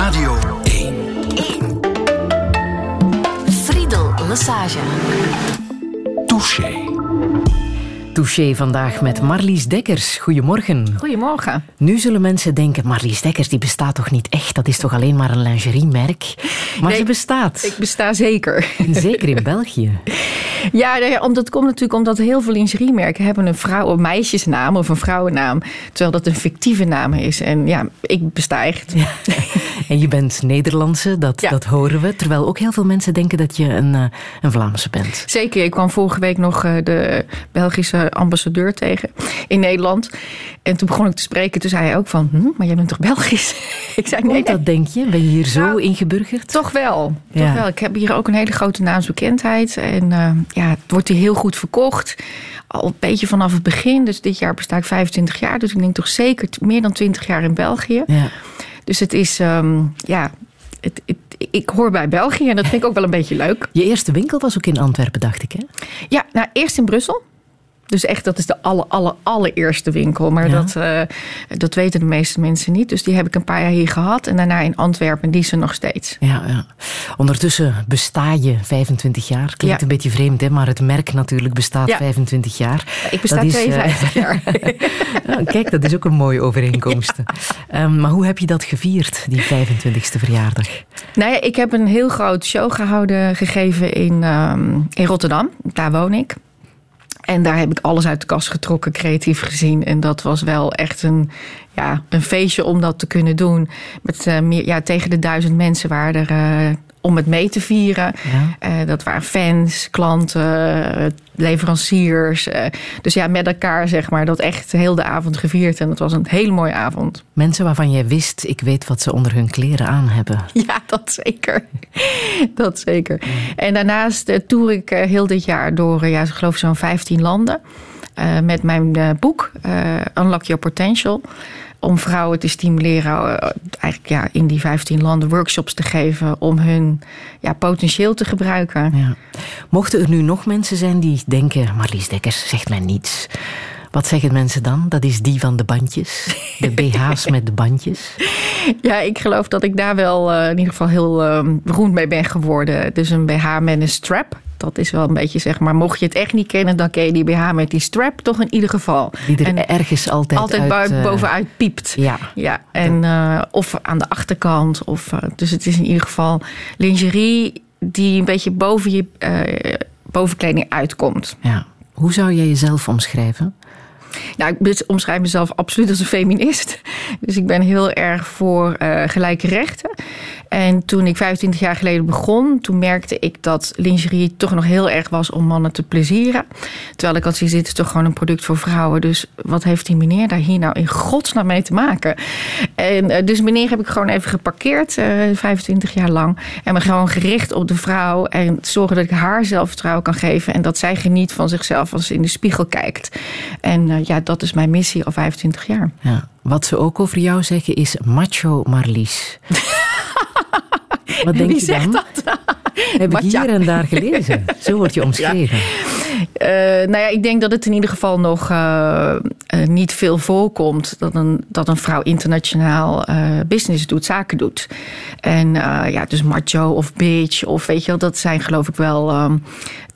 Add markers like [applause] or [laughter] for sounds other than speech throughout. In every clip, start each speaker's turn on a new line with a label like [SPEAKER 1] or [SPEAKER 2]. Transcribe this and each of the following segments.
[SPEAKER 1] Radio 1.
[SPEAKER 2] Friedel Lassage.
[SPEAKER 1] Touché.
[SPEAKER 3] Touché vandaag met Marlies Dekkers. Goedemorgen.
[SPEAKER 4] Goedemorgen.
[SPEAKER 3] Nu zullen mensen denken, Marlies Dekkers die bestaat toch niet echt? Dat is toch alleen maar een lingeriemerk? Maar
[SPEAKER 4] Nee,
[SPEAKER 3] ze bestaat.
[SPEAKER 4] Ik besta zeker.
[SPEAKER 3] En zeker in België. [laughs]
[SPEAKER 4] Ja, omdat het komt natuurlijk omdat heel veel lingeriemerken hebben een vrouw- een meisjesnaam of een vrouwennaam. Terwijl dat een fictieve naam is. En ja, ik besta echt.
[SPEAKER 3] En je bent Nederlandse, dat,
[SPEAKER 4] Ja.
[SPEAKER 3] dat horen we. Terwijl ook heel veel mensen denken dat je een, eh, een Vlaamse bent.
[SPEAKER 4] Zeker, ik kwam vorige week nog eh, de Belgische ambassadeur tegen in Nederland. En toen begon ik te spreken. Toen zei hij ook van, hm, maar jij bent toch Belgisch? [laughs] ik zei, nee,
[SPEAKER 3] dat, denk je? Ben je hier zo
[SPEAKER 4] Nou,
[SPEAKER 3] ingeburgerd?
[SPEAKER 4] Toch wel,
[SPEAKER 3] Ja.
[SPEAKER 4] toch wel. Ik heb hier ook een hele grote naamsbekendheid. En eh, ja, het wordt hier heel goed verkocht. Al een beetje vanaf het begin. Dus dit jaar besta ik 25 jaar. Dus ik denk toch zeker meer dan 20 jaar in België.
[SPEAKER 3] Ja.
[SPEAKER 4] Dus het is, ehm, ja, het, het- ik hoor bij België. En dat vind ik ook wel een beetje leuk. [laughs]
[SPEAKER 3] Je eerste winkel was ook in Antwerpen, dacht ik, hè?
[SPEAKER 4] Ja, nou eerst in Brussel. Dus echt, dat is de alle, alle, allereerste winkel. Maar
[SPEAKER 3] Ja.
[SPEAKER 4] dat, eh, dat weten de meeste mensen niet. Dus die heb ik een paar jaar hier gehad. En daarna in Antwerpen. En die is er nog steeds.
[SPEAKER 3] Ja, ja. Ondertussen besta je 25 jaar. Klinkt
[SPEAKER 4] Ja.
[SPEAKER 3] een beetje vreemd, hè? maar het merk natuurlijk bestaat
[SPEAKER 4] Ja.
[SPEAKER 3] 25 jaar.
[SPEAKER 4] Ik besta
[SPEAKER 3] Dat is, eh,
[SPEAKER 4] 52 jaar.
[SPEAKER 3] Ja, [laughs] kijk, dat is ook een mooie overeenkomst. [laughs] Ehm, maar hoe heb je dat gevierd, die 25ste verjaardag?
[SPEAKER 4] Nou ja, ik heb een heel groot show gehouden, gegeven in, ehm, in Rotterdam. Daar woon ik. En daar heb ik alles uit de kast getrokken, creatief gezien. En dat was wel echt een, ja, een feestje om dat te kunnen doen. Met, eh, meer, ja, tegen de duizend mensen waren er eh, om het mee te vieren.
[SPEAKER 3] Ja.
[SPEAKER 4] Eh, dat waren fans, klanten, eh, leveranciers. eh, dus ja, met elkaar zeg maar, dat echt heel de avond gevierd. En dat was een hele mooie avond.
[SPEAKER 3] Mensen waarvan jij wist, ik weet wat ze onder hun kleren aan hebben. [laughs]
[SPEAKER 4] Ja, dat zeker. [laughs] Dat zeker. En daarnaast toer ik heel dit jaar door, ja, ik geloof zo'n 15 landen. met mijn boek Unlock Your Potential. Om vrouwen te stimuleren, eh, eigenlijk ja, in die 15 landen workshops te geven. Om hun ja, potentieel te gebruiken.
[SPEAKER 3] Ja. Mochten er nu nog mensen zijn die denken, Marlies Dekkers zegt mij niets. Wat zeggen mensen dan? Dat is die van de bandjes. De BH's met de bandjes. [laughs]
[SPEAKER 4] Ja, ik geloof dat ik daar wel eh, in ieder geval heel eh, beroemd mee ben geworden. Dus een BH met een strap. Dat is wel een beetje zeg maar, mocht je het echt niet kennen, dan ken je die BH met die strap toch in ieder geval.
[SPEAKER 3] Die er
[SPEAKER 4] En
[SPEAKER 3] ergens altijd,
[SPEAKER 4] altijd
[SPEAKER 3] uit, eh,
[SPEAKER 4] bovenuit piept.
[SPEAKER 3] Ja.
[SPEAKER 4] Ja, en eh, of aan de achterkant. Of, dus het is in ieder geval lingerie die een beetje boven je bovenkleding uitkomt.
[SPEAKER 3] ja. Hoe zou jij jezelf omschrijven?
[SPEAKER 4] Nou, ik omschrijf mezelf absoluut als een feminist. [laughs] Dus ik ben heel erg voor eh, gelijke rechten. En toen ik 25 jaar geleden begon, toen merkte ik dat lingerie toch nog heel erg was om mannen te plezieren. Terwijl ik had zoiets, dit is toch gewoon een product voor vrouwen. Dus wat heeft die meneer daar hier nou in godsnaam mee te maken? En eh, dus meneer heb ik gewoon even geparkeerd, eh 25 jaar lang. En me gewoon gericht op de vrouw. En zorgen dat ik haar zelfvertrouwen kan geven. En dat zij geniet van zichzelf als ze in de spiegel kijkt. En eh, ja, dat is mijn missie al 25 jaar.
[SPEAKER 3] Ja. Wat ze ook over jou zeggen is macho Marlies. [laughs] Wat denk
[SPEAKER 4] Wie
[SPEAKER 3] je
[SPEAKER 4] zegt
[SPEAKER 3] dan?
[SPEAKER 4] dat?
[SPEAKER 3] Heb ik hier en daar gelezen. Zo word je omschreven.
[SPEAKER 4] Eh, nou ja, ik denk dat het in ieder geval nog eh, eh, niet veel voorkomt dat een, dat een vrouw internationaal eh, business doet, zaken doet. En eh, ja, dus macho of bitch of weet je wel, dat zijn geloof ik wel ehm,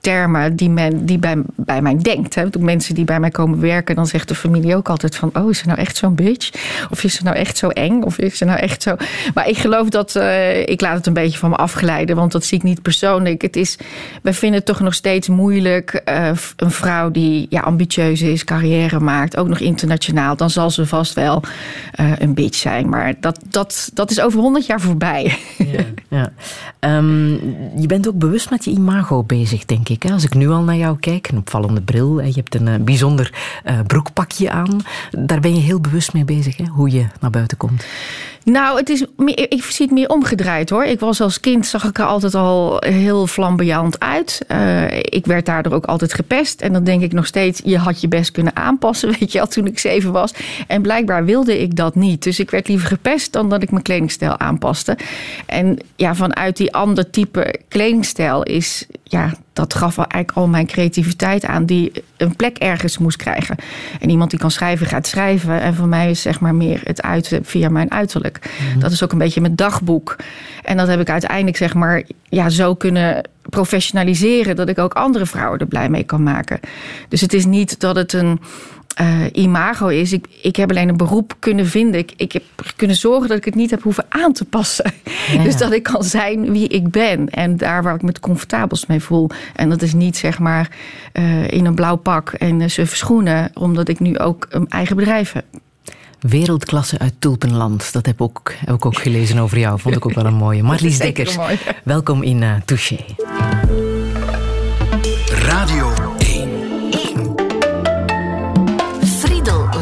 [SPEAKER 4] termen die, men, die bij, bij mij denkt. Hè. Mensen die bij mij komen werken, dan zegt de familie ook altijd van... oh, is ze nou echt zo'n bitch? Of is ze nou echt zo eng? Of is ze nou echt zo... Maar ik geloof dat... eh, ik laat het een beetje van me afglijden, want dat zie ik niet persoonlijk. Het is, we vinden het toch nog steeds moeilijk. eh, een vrouw die ja, ambitieus is, carrière maakt, ook nog internationaal... dan zal ze vast wel eh, een bitch zijn. Maar dat, dat, dat is over honderd jaar voorbij.
[SPEAKER 3] Ja. Ehm, je bent ook bewust met je imago bezig, denk ik. Hè? Als ik nu al naar jou kijk, een opvallende bril. hè, Je hebt een eh, bijzonder eh, broekpakje aan. Daar ben je heel bewust mee bezig, hè? hoe je naar buiten komt.
[SPEAKER 4] Nou, het is meer, ik zie het meer omgedraaid hoor. Ik was als kind, zag ik er altijd al heel flamboyant uit. Eh, ik werd daardoor ook altijd gepest. En dan denk ik nog steeds, je had je best kunnen aanpassen, [laughs] weet je al, toen ik zeven was. En blijkbaar wilde ik dat niet. Dus ik werd liever gepest dan dat ik mijn kledingstijl aanpaste. En ja, vanuit die ander type kledingstijl is ja, dat gaf eigenlijk al mijn creativiteit aan, die een plek ergens moest krijgen. En iemand die kan schrijven, gaat schrijven. En voor mij is zeg maar meer het uiten via mijn uiterlijk. Mhm. Dat is ook een beetje mijn dagboek. En dat heb ik uiteindelijk zeg maar ja, zo kunnen professionaliseren dat ik ook andere vrouwen er blij mee kan maken. Dus het is niet dat het een uh, imago is. Ik, ik heb alleen een beroep kunnen vinden. Ik, ik heb kunnen zorgen dat ik het niet heb hoeven aan te passen. Dus dat ik kan zijn wie ik ben. En daar waar ik me het comfortabelst mee voel. En dat is niet zeg maar uh, in een blauw pak en uh, suffe schoenen. Omdat ik nu ook een eigen bedrijf heb.
[SPEAKER 5] Wereldklasse uit Tulpenland. Dat heb, ook, heb ik ook gelezen over jou. Vond ik ook wel een mooie. [laughs] Marlies Dekkers, welkom in uh, Touché.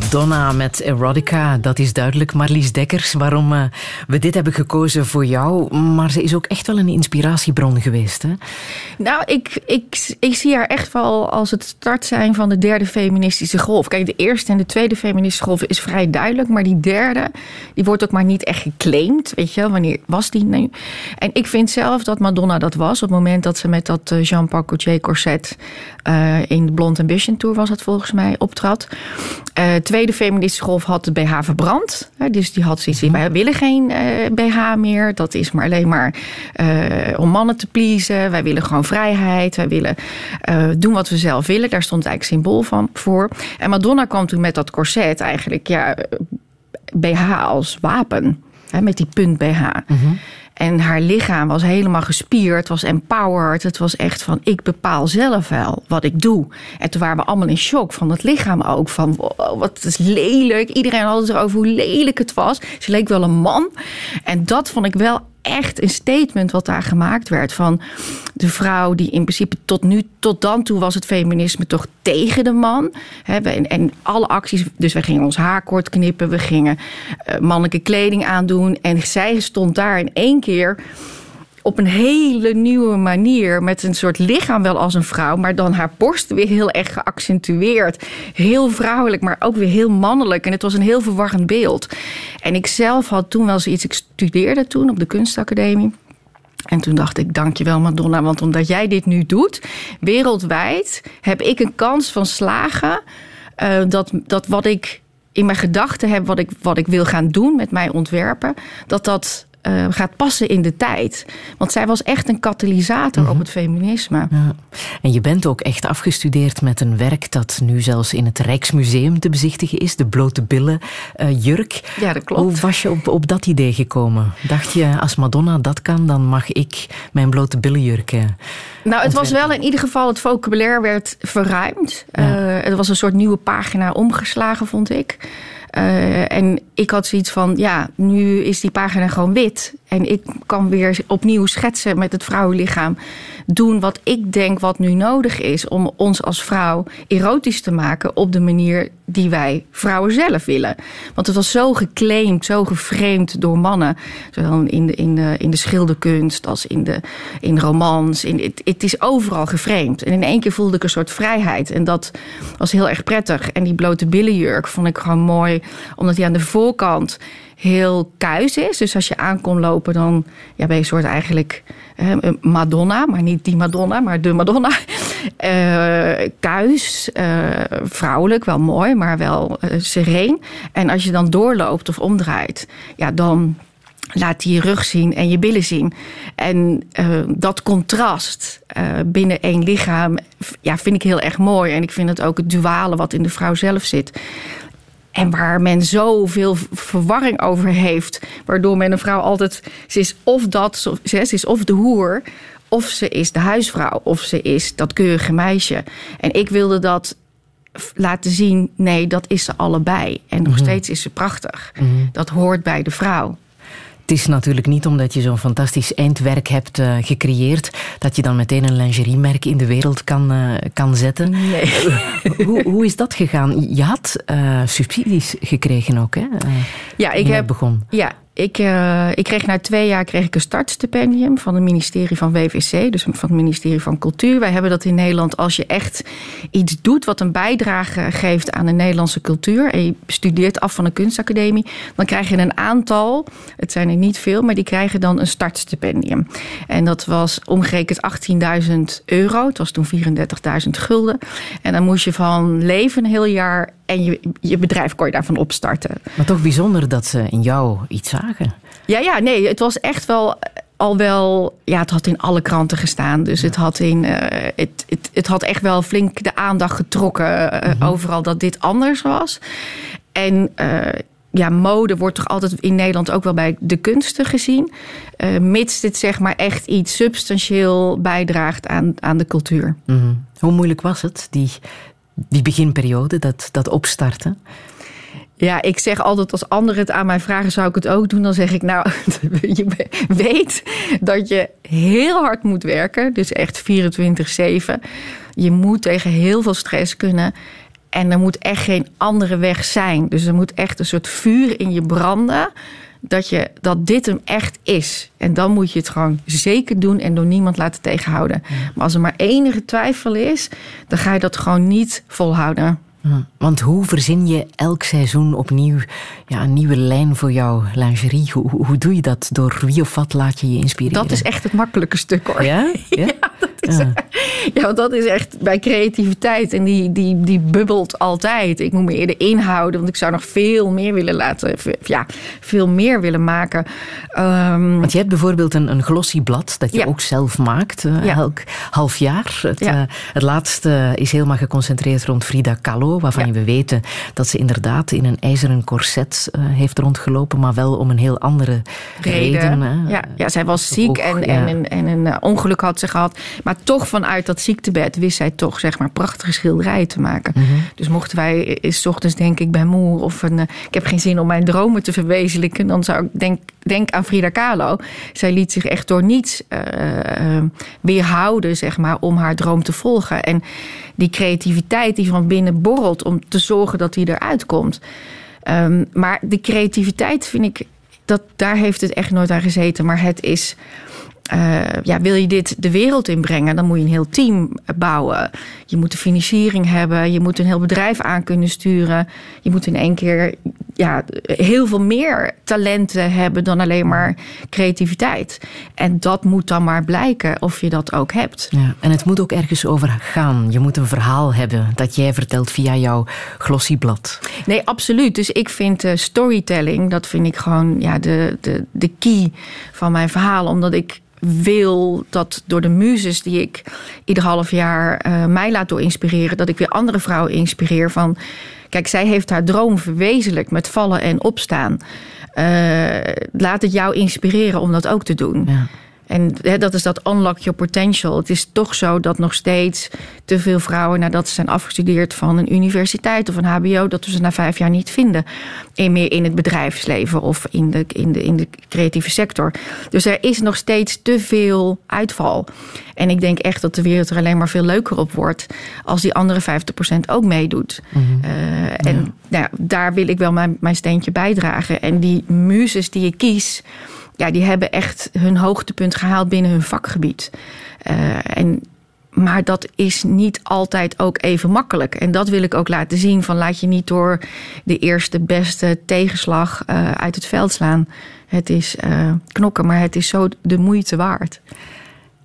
[SPEAKER 3] Madonna met Erotica, dat is duidelijk. Marlies Dekkers, waarom uh, we dit hebben gekozen voor jou. Maar ze is ook echt wel een inspiratiebron geweest. Hè?
[SPEAKER 4] Nou, ik, ik, ik zie haar echt wel als het start zijn van de derde feministische golf. Kijk, de eerste en de tweede feministische golf is vrij duidelijk. Maar die derde, die wordt ook maar niet echt geclaimd. Weet je, wanneer was die nu? En ik vind zelf dat Madonna dat was. Op het moment dat ze met dat eh, Jean-Paul Gaultier corset uh, in de Blonde Ambition Tour was het volgens mij optrad. Uh, tweede feministische golf had de BH verbrand. dus die had zoiets van, wij willen geen BH meer. Dat is maar alleen maar uh, om mannen te pleasen. Wij willen gewoon vrijheid. Wij willen doen wat we zelf willen. Daar stond eigenlijk symbool van voor. En Madonna kwam toen met dat corset eigenlijk, ja, BH als wapen. Hè, met die punt BH. Mm -hmm. En haar lichaam was helemaal gespierd, was empowered. Het was echt van, ik bepaal zelf wel wat ik doe. En toen waren we allemaal in shock van het lichaam ook. Van, wow, wat is lelijk. Iedereen had het erover hoe lelijk het was. Ze leek wel een man. En dat vond ik wel echt een statement wat daar gemaakt werd. Van de vrouw die in principe tot nu, tot dan toe was het feminisme toch tegen de man. En, en alle acties, dus we gingen ons haar kort knippen, we gingen uh, mannelijke kleding aandoen. En zij stond daar in één keer op een hele nieuwe manier. Met een soort lichaam wel als een vrouw, maar dan haar borst weer heel erg geaccentueerd. Heel vrouwelijk, maar ook weer heel mannelijk. En het was een heel verwarrend beeld. En ik zelf had toen wel zoiets. Ik studeerde toen op de kunstacademie. En toen dacht ik, dankjewel Madonna, want omdat jij dit nu doet, wereldwijd, heb ik een kans van slagen. Uh, dat, dat wat ik in mijn gedachten heb, wat ik, wat ik wil gaan doen met mijn ontwerpen, dat dat uh, gaat passen in de tijd. Want zij was echt een katalysator mm -hmm. op het feminisme.
[SPEAKER 3] Ja. En je bent ook echt afgestudeerd met een werk dat nu zelfs in het Rijksmuseum te bezichtigen is. De blote billen uh, jurk.
[SPEAKER 4] Ja, dat klopt.
[SPEAKER 3] Hoe was je op, op dat idee gekomen? Dacht je, als Madonna dat kan, dan mag ik mijn blote billenjurk uh,
[SPEAKER 4] Nou, het was wel in ieder geval, het vocabulaire werd verruimd. Ja. het was een soort nieuwe pagina omgeslagen, vond ik. Uh, en ik had zoiets van, ja, nu is die pagina gewoon wit. En ik kan weer opnieuw schetsen met het vrouwenlichaam. Doen wat ik denk wat nu nodig is om ons als vrouw erotisch te maken op de manier die wij vrouwen zelf willen. Want het was zo geclaimd, zo geframed door mannen. Zowel in de, in de, in de schilderkunst als in de in romans. In, het, het is overal geframed. En in één keer voelde ik een soort vrijheid. En dat was heel erg prettig. En die blote billenjurk vond ik gewoon mooi. Omdat die aan de voorkant heel kuis is. Dus als je aan kon lopen, dan ja, ben je een soort eigenlijk eh, Madonna. Maar niet die Madonna, maar de Madonna. Uh, [laughs] kuis, uh, vrouwelijk, wel mooi, maar wel uh, sereen. En als je dan doorloopt of omdraait, ja, dan laat hij je rug zien en je billen zien. En dat contrast binnen één lichaam ja, vind ik heel erg mooi. En ik vind het ook het duale wat in de vrouw zelf zit. En waar men zoveel verwarring over heeft. Waardoor men een vrouw altijd. Ze is of dat, ze is of de hoer. Of ze is de huisvrouw. Of ze is dat keurige meisje. En ik wilde dat laten zien. Nee, dat is ze allebei. En nog mm -hmm. steeds is ze prachtig. Mm -hmm. Dat hoort bij de vrouw.
[SPEAKER 3] Het is natuurlijk niet omdat je zo'n fantastisch eindwerk hebt uh, gecreëerd dat je dan meteen een lingeriemerk in de wereld kan, uh, kan zetten.
[SPEAKER 4] Nee. [laughs]
[SPEAKER 3] hoe, hoe is dat gegaan? Je had uh, subsidies gekregen ook, hè?
[SPEAKER 4] ja, ik heb.
[SPEAKER 3] Begon.
[SPEAKER 4] Ja, ik, uh, ik kreeg na twee jaar kreeg ik een startstipendium van het ministerie van WVC, dus van het ministerie van Cultuur. Wij hebben dat in Nederland als je echt iets doet wat een bijdrage geeft aan de Nederlandse cultuur en je studeert af van een kunstacademie, dan krijg je een aantal, het zijn er niet veel, maar die krijgen dan een startstipendium. En dat was omgerekend 18.000 euro, het was toen 34.000 gulden. En dan moest je van leven een heel jaar en je, je bedrijf kon je daarvan opstarten.
[SPEAKER 3] Maar toch bijzonder dat ze in jou iets zagen.
[SPEAKER 4] Ja, ja, nee, het was echt wel al wel, ja, het had in alle kranten gestaan. Dus ja. het, had in, uh, het, het, het had echt wel flink de aandacht getrokken uh, mm -hmm. overal dat dit anders was. En uh, ja, mode wordt toch altijd in Nederland ook wel bij de kunsten gezien. Mits dit zeg maar echt iets substantieel bijdraagt aan, aan de cultuur.
[SPEAKER 3] Mm -hmm. Hoe moeilijk was het, die, die beginperiode, dat, dat opstarten?
[SPEAKER 4] Ja, ik zeg altijd als anderen het aan mij vragen, zou ik het ook doen? Dan zeg ik nou, [laughs] je weet dat je heel hard moet werken. Dus echt 24-7. Je moet tegen heel veel stress kunnen. En er moet echt geen andere weg zijn. Dus er moet echt een soort vuur in je branden. Dat, je, dat dit hem echt is. En dan moet je het gewoon zeker doen en door niemand laten tegenhouden. Maar als er maar enige twijfel is, dan ga je dat gewoon niet volhouden.
[SPEAKER 3] Want hoe verzin je elk seizoen opnieuw ja, een nieuwe lijn voor jouw lingerie? Hoe, hoe, doe je dat? Door wie of wat laat je je inspireren?
[SPEAKER 4] Dat is echt het makkelijke stuk hoor.
[SPEAKER 3] Ja? [laughs] Ja?
[SPEAKER 4] dat [laughs] ja. ja, want dat is echt bij creativiteit. En die, die, die bubbelt altijd. Ik moet me eerder inhouden, want ik zou nog veel meer willen laten. Ja, veel meer willen maken. Um,
[SPEAKER 3] want je hebt bijvoorbeeld een, een glossy blad dat je ja. ook zelf maakt. Uh, ja. Elk half jaar. Het, uh, het laatste is helemaal geconcentreerd rond Frida Kahlo waarvan we weten dat ze inderdaad in een ijzeren corset uh, heeft rondgelopen, maar wel om een heel andere reden.
[SPEAKER 4] Ja, ja, zij was ziek en, en, en, en, een ongeluk had ze gehad. Maar toch vanuit dat ziektebed wist zij toch zeg maar prachtige schilderijen te maken. Mm -hmm. Dus mochten wij is ochtends denk ik bij moe of een, uh, ik heb geen zin om mijn dromen te verwezenlijken, dan zou ik denk, denk aan Frida Kahlo. Zij liet zich echt door niets weerhouden zeg maar om haar droom te volgen. En die creativiteit die van binnen borrelt om te zorgen dat die eruit komt. Um, maar de creativiteit vind ik, dat, daar heeft het echt nooit aan gezeten. Maar het is. Uh, ja, wil je dit de wereld inbrengen, dan moet je een heel team bouwen. Je moet de financiering hebben, je moet een heel bedrijf aan kunnen sturen. Je moet in één keer ja, heel veel meer talenten hebben dan alleen maar creativiteit. En dat moet dan maar blijken of je dat ook hebt.
[SPEAKER 3] Ja, en het moet ook ergens over gaan. Je moet een verhaal hebben dat jij vertelt via jouw glossieblad.
[SPEAKER 4] Nee, absoluut. Dus ik vind uh, storytelling, dat vind ik gewoon ja, de, de, de key van mijn verhaal. Omdat ik wil dat door de muzes die ik ieder half jaar uh, mij laat door inspireren, dat ik weer andere vrouwen inspireer van. Kijk, zij heeft haar droom verwezenlijk met vallen en opstaan. Uh, laat het jou inspireren om dat ook te doen. Ja. En dat is dat unlock your potential. Het is toch zo dat nog steeds te veel vrouwen, nadat ze zijn afgestudeerd van een universiteit of een HBO, dat we ze na vijf jaar niet vinden. In, meer in het bedrijfsleven of in de, in, de, in de creatieve sector. Dus er is nog steeds te veel uitval. En ik denk echt dat de wereld er alleen maar veel leuker op wordt als die andere 50% ook meedoet. Mm-hmm. Uh, en ja. nou, daar wil ik wel mijn, mijn steentje bijdragen. En die muzes die ik kies ja, die hebben echt hun hoogtepunt gehaald binnen hun vakgebied. Uh, en, maar dat is niet altijd ook even makkelijk. En dat wil ik ook laten zien. Van laat je niet door de eerste beste tegenslag uh, uit het veld slaan. Het is uh, knokken, maar het is zo de moeite waard.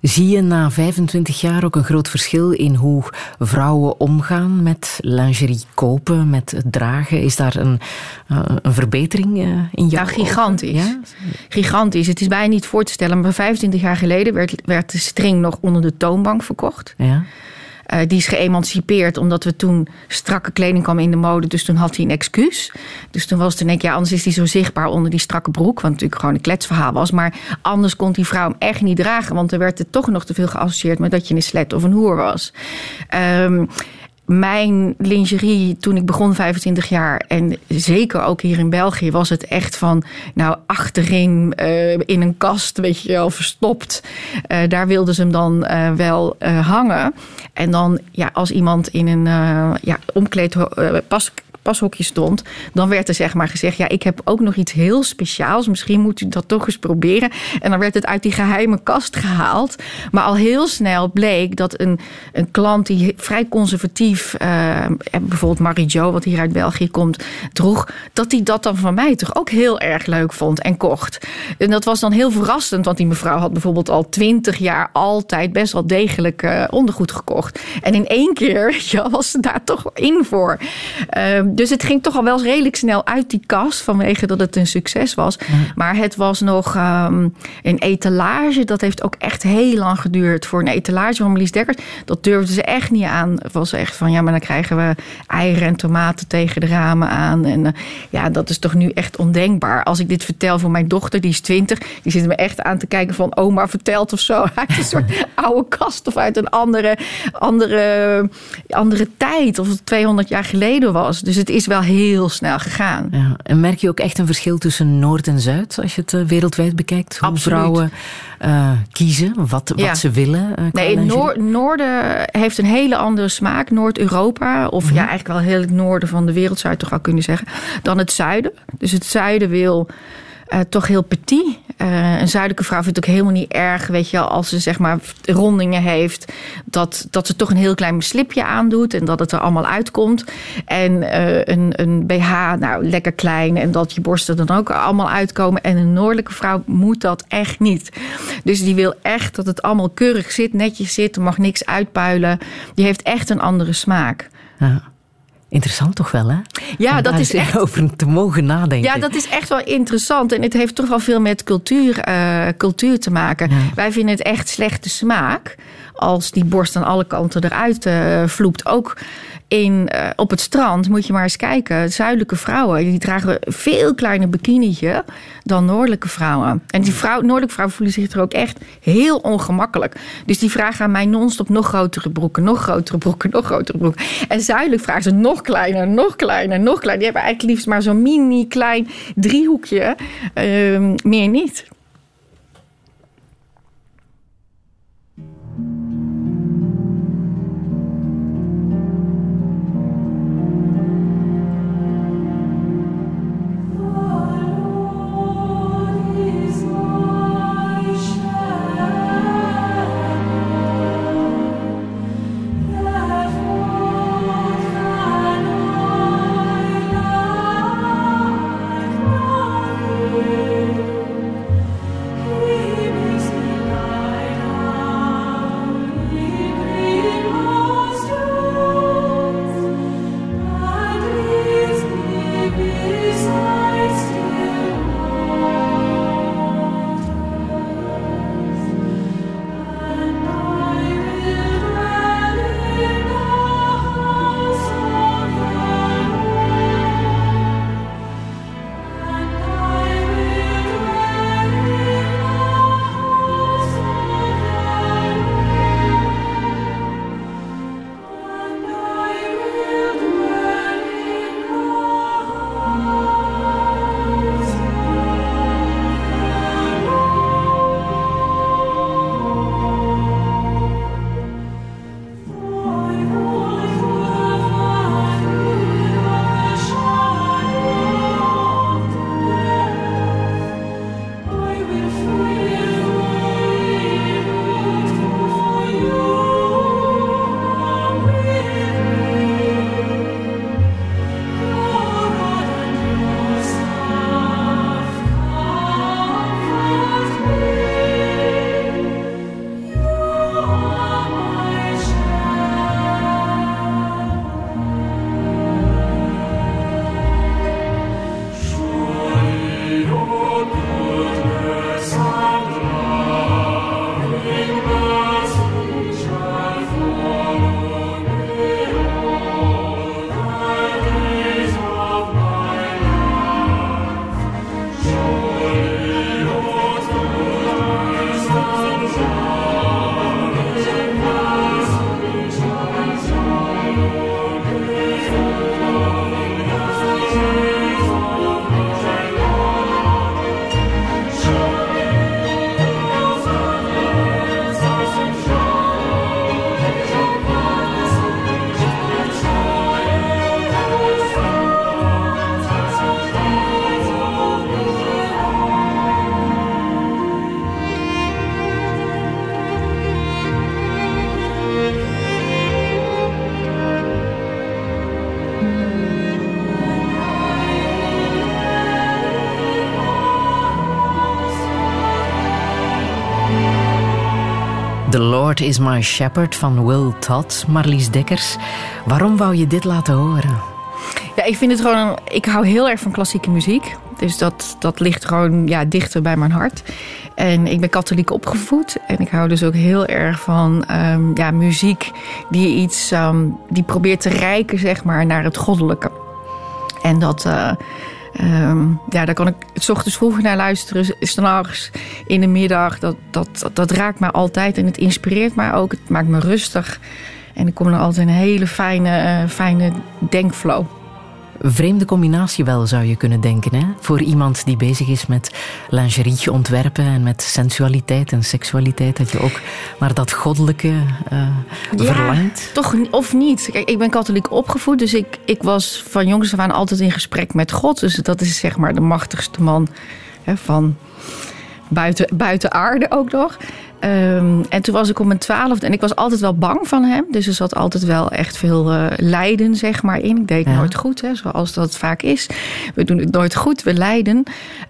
[SPEAKER 3] Zie je na 25 jaar ook een groot verschil in hoe vrouwen omgaan met lingerie kopen, met het dragen? Is daar een, uh, een verbetering uh, in jouw
[SPEAKER 4] Ja, gigantisch. Ja? Gigantisch. Het is bijna niet voor te stellen, maar 25 jaar geleden werd, werd de string nog onder de toonbank verkocht.
[SPEAKER 3] Ja.
[SPEAKER 4] Uh, die is geëmancipeerd omdat we toen strakke kleding kwam in de mode. Dus toen had hij een excuus. Dus toen was het denk ik, ja, anders is hij zo zichtbaar onder die strakke broek. Wat natuurlijk gewoon een kletsverhaal was. Maar anders kon die vrouw hem echt niet dragen. Want er werd er toch nog te veel geassocieerd met dat je een slet of een hoer was. Um, mijn lingerie toen ik begon 25 jaar en zeker ook hier in België was het echt van nou achterin uh, in een kast weet je wel verstopt. Uh, daar wilden ze hem dan uh, wel hangen. En dan ja als iemand in een ja omkleed pas pashokje stond, dan werd er zeg maar gezegd: Ja, ik heb ook nog iets heel speciaals. Misschien moet u dat toch eens proberen. En dan werd het uit die geheime kast gehaald. Maar al heel snel bleek dat een, een klant die vrij conservatief, uh, bijvoorbeeld Marie Jo, wat hier uit België komt, droeg, dat hij dat dan van mij toch ook heel erg leuk vond en kocht. En dat was dan heel verrassend, want die mevrouw had bijvoorbeeld al twintig jaar altijd best wel degelijk uh, ondergoed gekocht. En in één keer [laughs] ja, was ze daar toch in voor. Uh, dus het ging toch al wel redelijk snel uit die kast vanwege dat het een succes was. Ja. Maar het was nog um, een etalage. Dat heeft ook echt heel lang geduurd voor een etalage van Melis Dekkers. Dat durfden ze echt niet aan. Het was echt van ja, maar dan krijgen we eieren en tomaten tegen de ramen aan. En uh, ja, dat is toch nu echt ondenkbaar. Als ik dit vertel voor mijn dochter, die is twintig, die zit me echt aan te kijken van oma vertelt of zo. [laughs] Uit een soort [laughs] oude kast of uit een andere, andere, andere tijd. Of het 200 jaar geleden was. Dus het is wel heel snel gegaan.
[SPEAKER 3] Ja. En merk je ook echt een verschil tussen Noord en Zuid als je het eh, wereldwijd bekijkt? Hoe
[SPEAKER 4] Absoluut.
[SPEAKER 3] vrouwen uh, kiezen, wat,
[SPEAKER 4] Ja.
[SPEAKER 3] wat ze willen? uh,
[SPEAKER 4] Nee,
[SPEAKER 3] lingerie?
[SPEAKER 4] Noor- Noorden heeft een hele andere smaak. Noord-Europa, of
[SPEAKER 3] Mhm.
[SPEAKER 4] ja, eigenlijk wel heel het noorden van de wereld zou je toch wel kunnen zeggen, dan het zuiden. Dus het zuiden wil eh, toch heel petit. Eh, een zuidelijke vrouw vindt het ook helemaal niet erg, weet je, als ze zeg maar rondingen heeft, dat, dat ze toch een heel klein slipje aandoet en dat het er allemaal uitkomt. En eh, een, een BH, nou lekker klein en dat je borsten dan ook allemaal uitkomen. En een noordelijke vrouw moet dat echt niet. Dus die wil echt dat het allemaal keurig zit, netjes zit, er mag niks uitpuilen. Die heeft echt een andere smaak.
[SPEAKER 3] Ja. Interessant toch wel, hè?
[SPEAKER 4] Ja,
[SPEAKER 3] Om
[SPEAKER 4] dat is echt
[SPEAKER 3] over te mogen nadenken.
[SPEAKER 4] Ja, dat is echt wel interessant. En het heeft toch wel veel met cultuur, eh, cultuur te maken.
[SPEAKER 3] Ja.
[SPEAKER 4] Wij vinden het echt slechte smaak als die borst aan alle kanten eruit eh, vloept. Ook in, eh, op het strand moet je maar eens kijken. Zuidelijke vrouwen die dragen veel kleiner bikinietje dan noordelijke vrouwen. En die vrouw, noordelijke vrouwen voelen zich er ook echt heel ongemakkelijk. Dus die vragen aan mij non-stop nog grotere broeken, nog grotere broeken, nog grotere broeken. En zuidelijk vragen ze nog kleiner, nog kleiner, nog kleiner. Die hebben eigenlijk liefst maar zo'n mini klein driehoekje. Ehm, meer niet.
[SPEAKER 3] Is My Shepherd van Will Todd, Marlies Dekkers. Waarom wou je dit laten horen?
[SPEAKER 4] Ja, ik vind het gewoon. Ik hou heel erg van klassieke muziek. Dus dat, dat ligt gewoon ja, dichter bij mijn hart. En ik ben katholiek opgevoed. En ik hou dus ook heel erg van ehm, ja, muziek die iets ehm, die probeert te reiken, zeg maar, naar het goddelijke. En dat. eh, ehm, ja, daar kan ik s ochtends vroeg naar luisteren, s'nachts, in de middag. Dat, dat, dat, raakt mij altijd en het inspireert mij ook. Het maakt me rustig. En ik kom er altijd een hele fijne, eh, fijne denkflow.
[SPEAKER 3] Vreemde combinatie wel, zou je kunnen denken. Hè? Voor iemand die bezig is met lingerie ontwerpen en met sensualiteit en seksualiteit, dat je ook naar dat goddelijke uh, verlangt.
[SPEAKER 4] Toch of niet. Kijk, ik ben katholiek opgevoed, dus ik, ik was van jongs af aan altijd in gesprek met God. Dus dat is zeg maar de machtigste man hè, van buiten, buiten aarde ook nog. Um, en toen was ik op mijn twaalfde en ik was altijd wel bang van hem. Dus er zat altijd wel echt veel uh, lijden zeg maar in. Ik deed ja. nooit goed, hè, zoals dat vaak is. We doen het nooit goed, we lijden.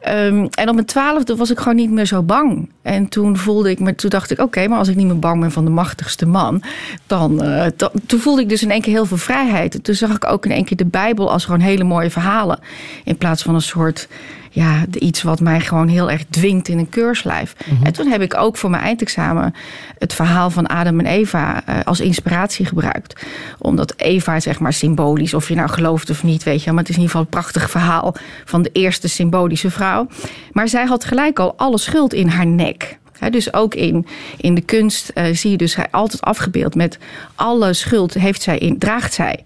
[SPEAKER 4] Um, en op mijn twaalfde was ik gewoon niet meer zo bang. En toen voelde ik me, toen dacht ik, oké, okay, maar als ik niet meer bang ben van de machtigste man, dan, uh, dan, toen voelde ik dus in één keer heel veel vrijheid. Toen zag ik ook in één keer de Bijbel als gewoon hele mooie verhalen. In plaats van een soort ja, iets wat mij gewoon heel erg dwingt in een keurslijf. Mm -hmm. En toen heb ik ook voor mijn eindexamen het verhaal van Adam en Eva uh, als inspiratie gebruikt. Omdat Eva, zeg maar symbolisch, of je nou gelooft of niet, weet je, maar het is in ieder geval een prachtig verhaal van de eerste symbolische vrouw. Maar zij had gelijk al alle schuld in haar nek. He, dus ook in, in de kunst uh, zie je dus hij altijd afgebeeld met alle schuld heeft zij in, draagt zij.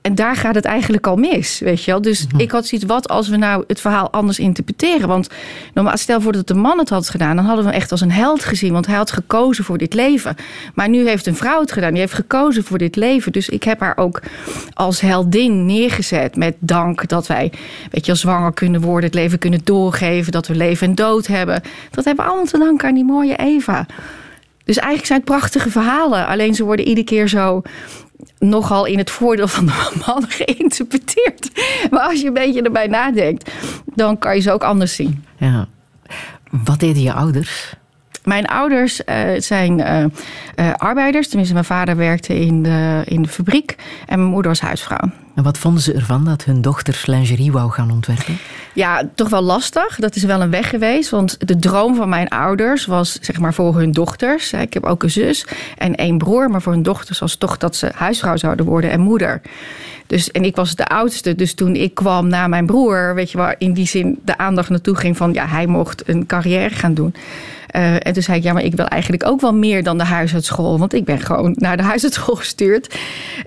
[SPEAKER 4] En daar gaat het eigenlijk al mis, weet je wel. Dus mm -hmm. ik had zoiets, wat als we nou het verhaal anders interpreteren? Want normaal, stel voor dat de man het had gedaan... dan hadden we hem echt als een held gezien. Want hij had gekozen voor dit leven. Maar nu heeft een vrouw het gedaan. Die heeft gekozen voor dit leven. Dus ik heb haar ook als heldin neergezet. Met dank dat wij, weet je, zwanger kunnen worden... het leven kunnen doorgeven, dat we leven en dood hebben. Dat hebben we allemaal te danken aan die mooie Eva. Dus eigenlijk zijn het prachtige verhalen. Alleen ze worden iedere keer zo nogal in het voordeel van de [laughs] man geïnterpreteerd. Maar als je een beetje erbij nadenkt, dan kan je ze ook anders zien.
[SPEAKER 3] Ja. Wat deden je ouders?
[SPEAKER 4] Mijn ouders uh, zijn uh, uh, arbeiders. Tenminste, mijn vader werkte in de, in de fabriek. En mijn moeder was huisvrouw.
[SPEAKER 3] En wat vonden ze ervan dat hun dochter lingerie wou gaan ontwerpen?
[SPEAKER 4] Ja, toch wel lastig. Dat is wel een weg geweest. Want de droom van mijn ouders was zeg maar voor hun dochters. Ik heb ook een zus en één broer. Maar voor hun dochters was toch dat ze huisvrouw zouden worden en moeder. Dus, en ik was de oudste. Dus toen ik kwam na mijn broer, weet je waar in die zin de aandacht naartoe ging van ja, hij mocht een carrière gaan doen. Uh, en toen zei ik, ja, maar ik wil eigenlijk ook wel meer dan de huisartsschool. Want ik ben gewoon naar de huisartsschool [laughs] gestuurd.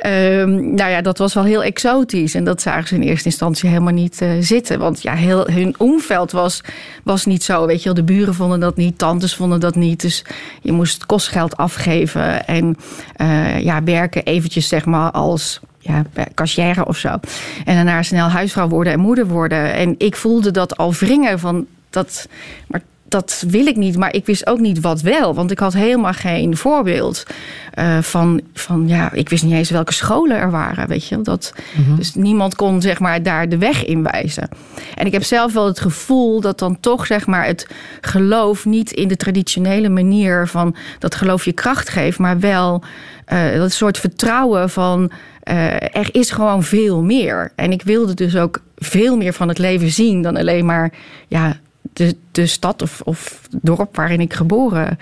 [SPEAKER 4] Uh, nou ja, dat was wel heel exotisch. En dat zagen ze in eerste instantie helemaal niet uh, zitten. Want ja, heel, hun omveld was, was niet zo. Weet je wel, de buren vonden dat niet, tantes vonden dat niet. Dus je moest kostgeld afgeven. En ja, werken eventjes zeg maar als ja, cashier of zo. En daarna snel huisvrouw worden en moeder worden. En ik voelde dat al wringen van dat. Maar dat wil ik niet, maar ik wist ook niet wat wel. Want ik had helemaal geen voorbeeld uh, van, van, ja, ik wist niet eens welke scholen er waren, weet je. Dat, mm -hmm. Dus niemand kon, zeg maar, daar de weg in wijzen. En ik heb zelf wel het gevoel dat dan toch, zeg maar, het geloof niet in de traditionele manier van dat geloof je kracht geeft, maar wel uh, dat soort vertrouwen van uh, er is gewoon veel meer. En ik wilde dus ook veel meer van het leven zien dan alleen maar, ja, de, de stad of, of dorp waarin ik geboren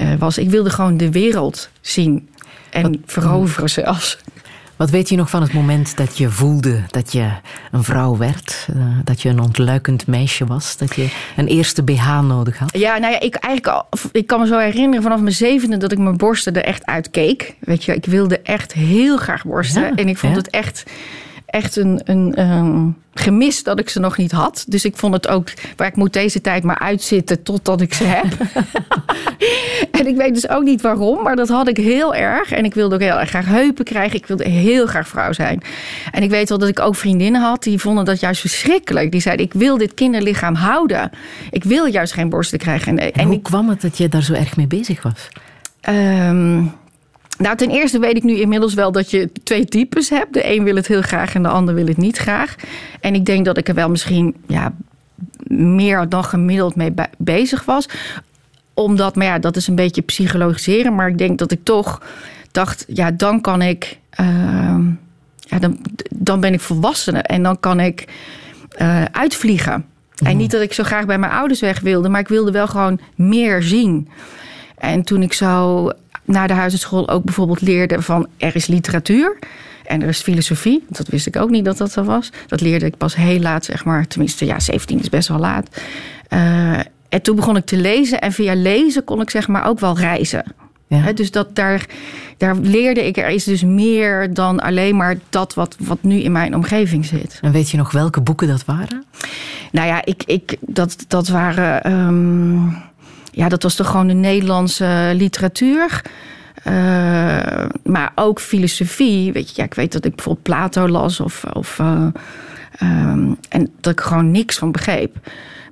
[SPEAKER 4] uh, was. Ik wilde gewoon de wereld zien en Wat, veroveren zelfs.
[SPEAKER 3] Wat weet je nog van het moment dat je voelde dat je een vrouw werd? Uh, dat je een ontluikend meisje was? Dat je een eerste BH nodig had?
[SPEAKER 4] Ja, nou ja, ik, eigenlijk al, ik kan me zo herinneren vanaf mijn zevende dat ik mijn borsten er echt uit keek. Weet je, ik wilde echt heel graag borsten. Ja, en ik vond ja. het echt echt een, een, een, gemis dat ik ze nog niet had. Dus ik vond het ook, waar ik moet deze tijd maar uitzitten totdat ik ze heb. [laughs] en ik weet dus ook niet waarom, maar dat had ik heel erg. En ik wilde ook heel erg graag heupen krijgen. Ik wilde heel graag vrouw zijn. En ik weet wel dat ik ook vriendinnen had die vonden dat juist verschrikkelijk. Die zeiden, ik wil dit kinderlichaam houden. Ik wil juist geen borsten krijgen.
[SPEAKER 3] En, en, en hoe ik, kwam het dat je daar zo erg mee bezig was?
[SPEAKER 4] Um, nou, ten eerste weet ik nu inmiddels wel dat je twee types hebt. De een wil het heel graag en de ander wil het niet graag. En ik denk dat ik er wel misschien ja, meer dan gemiddeld mee bezig was. Omdat, maar ja, dat is een beetje psychologiseren. Maar ik denk dat ik toch dacht, ja, dan kan ik. Uh, ja, dan, dan ben ik volwassen en dan kan ik uh, uitvliegen. Mm. En niet dat ik zo graag bij mijn ouders weg wilde, maar ik wilde wel gewoon meer zien. En toen ik zo naar de huisartschool ook bijvoorbeeld leerde van er is literatuur. En er is filosofie. Dat wist ik ook niet dat dat zo was. Dat leerde ik pas heel laat, zeg maar. Tenminste, ja, 17 is best wel laat. Uh, en toen begon ik te lezen. En via lezen kon ik zeg maar ook wel reizen.
[SPEAKER 3] Ja.
[SPEAKER 4] dus dat daar, daar leerde ik, er is dus meer dan alleen maar dat wat, wat nu in mijn omgeving zit.
[SPEAKER 3] En weet je nog welke boeken dat waren?
[SPEAKER 4] Nou ja, ik, ik, dat, dat waren. ehm, ja, dat was toch gewoon de Nederlandse literatuur. Eh, maar ook filosofie. Weet je, ja, ik weet dat ik bijvoorbeeld Plato las of. of eh, ehm, en dat ik gewoon niks van begreep.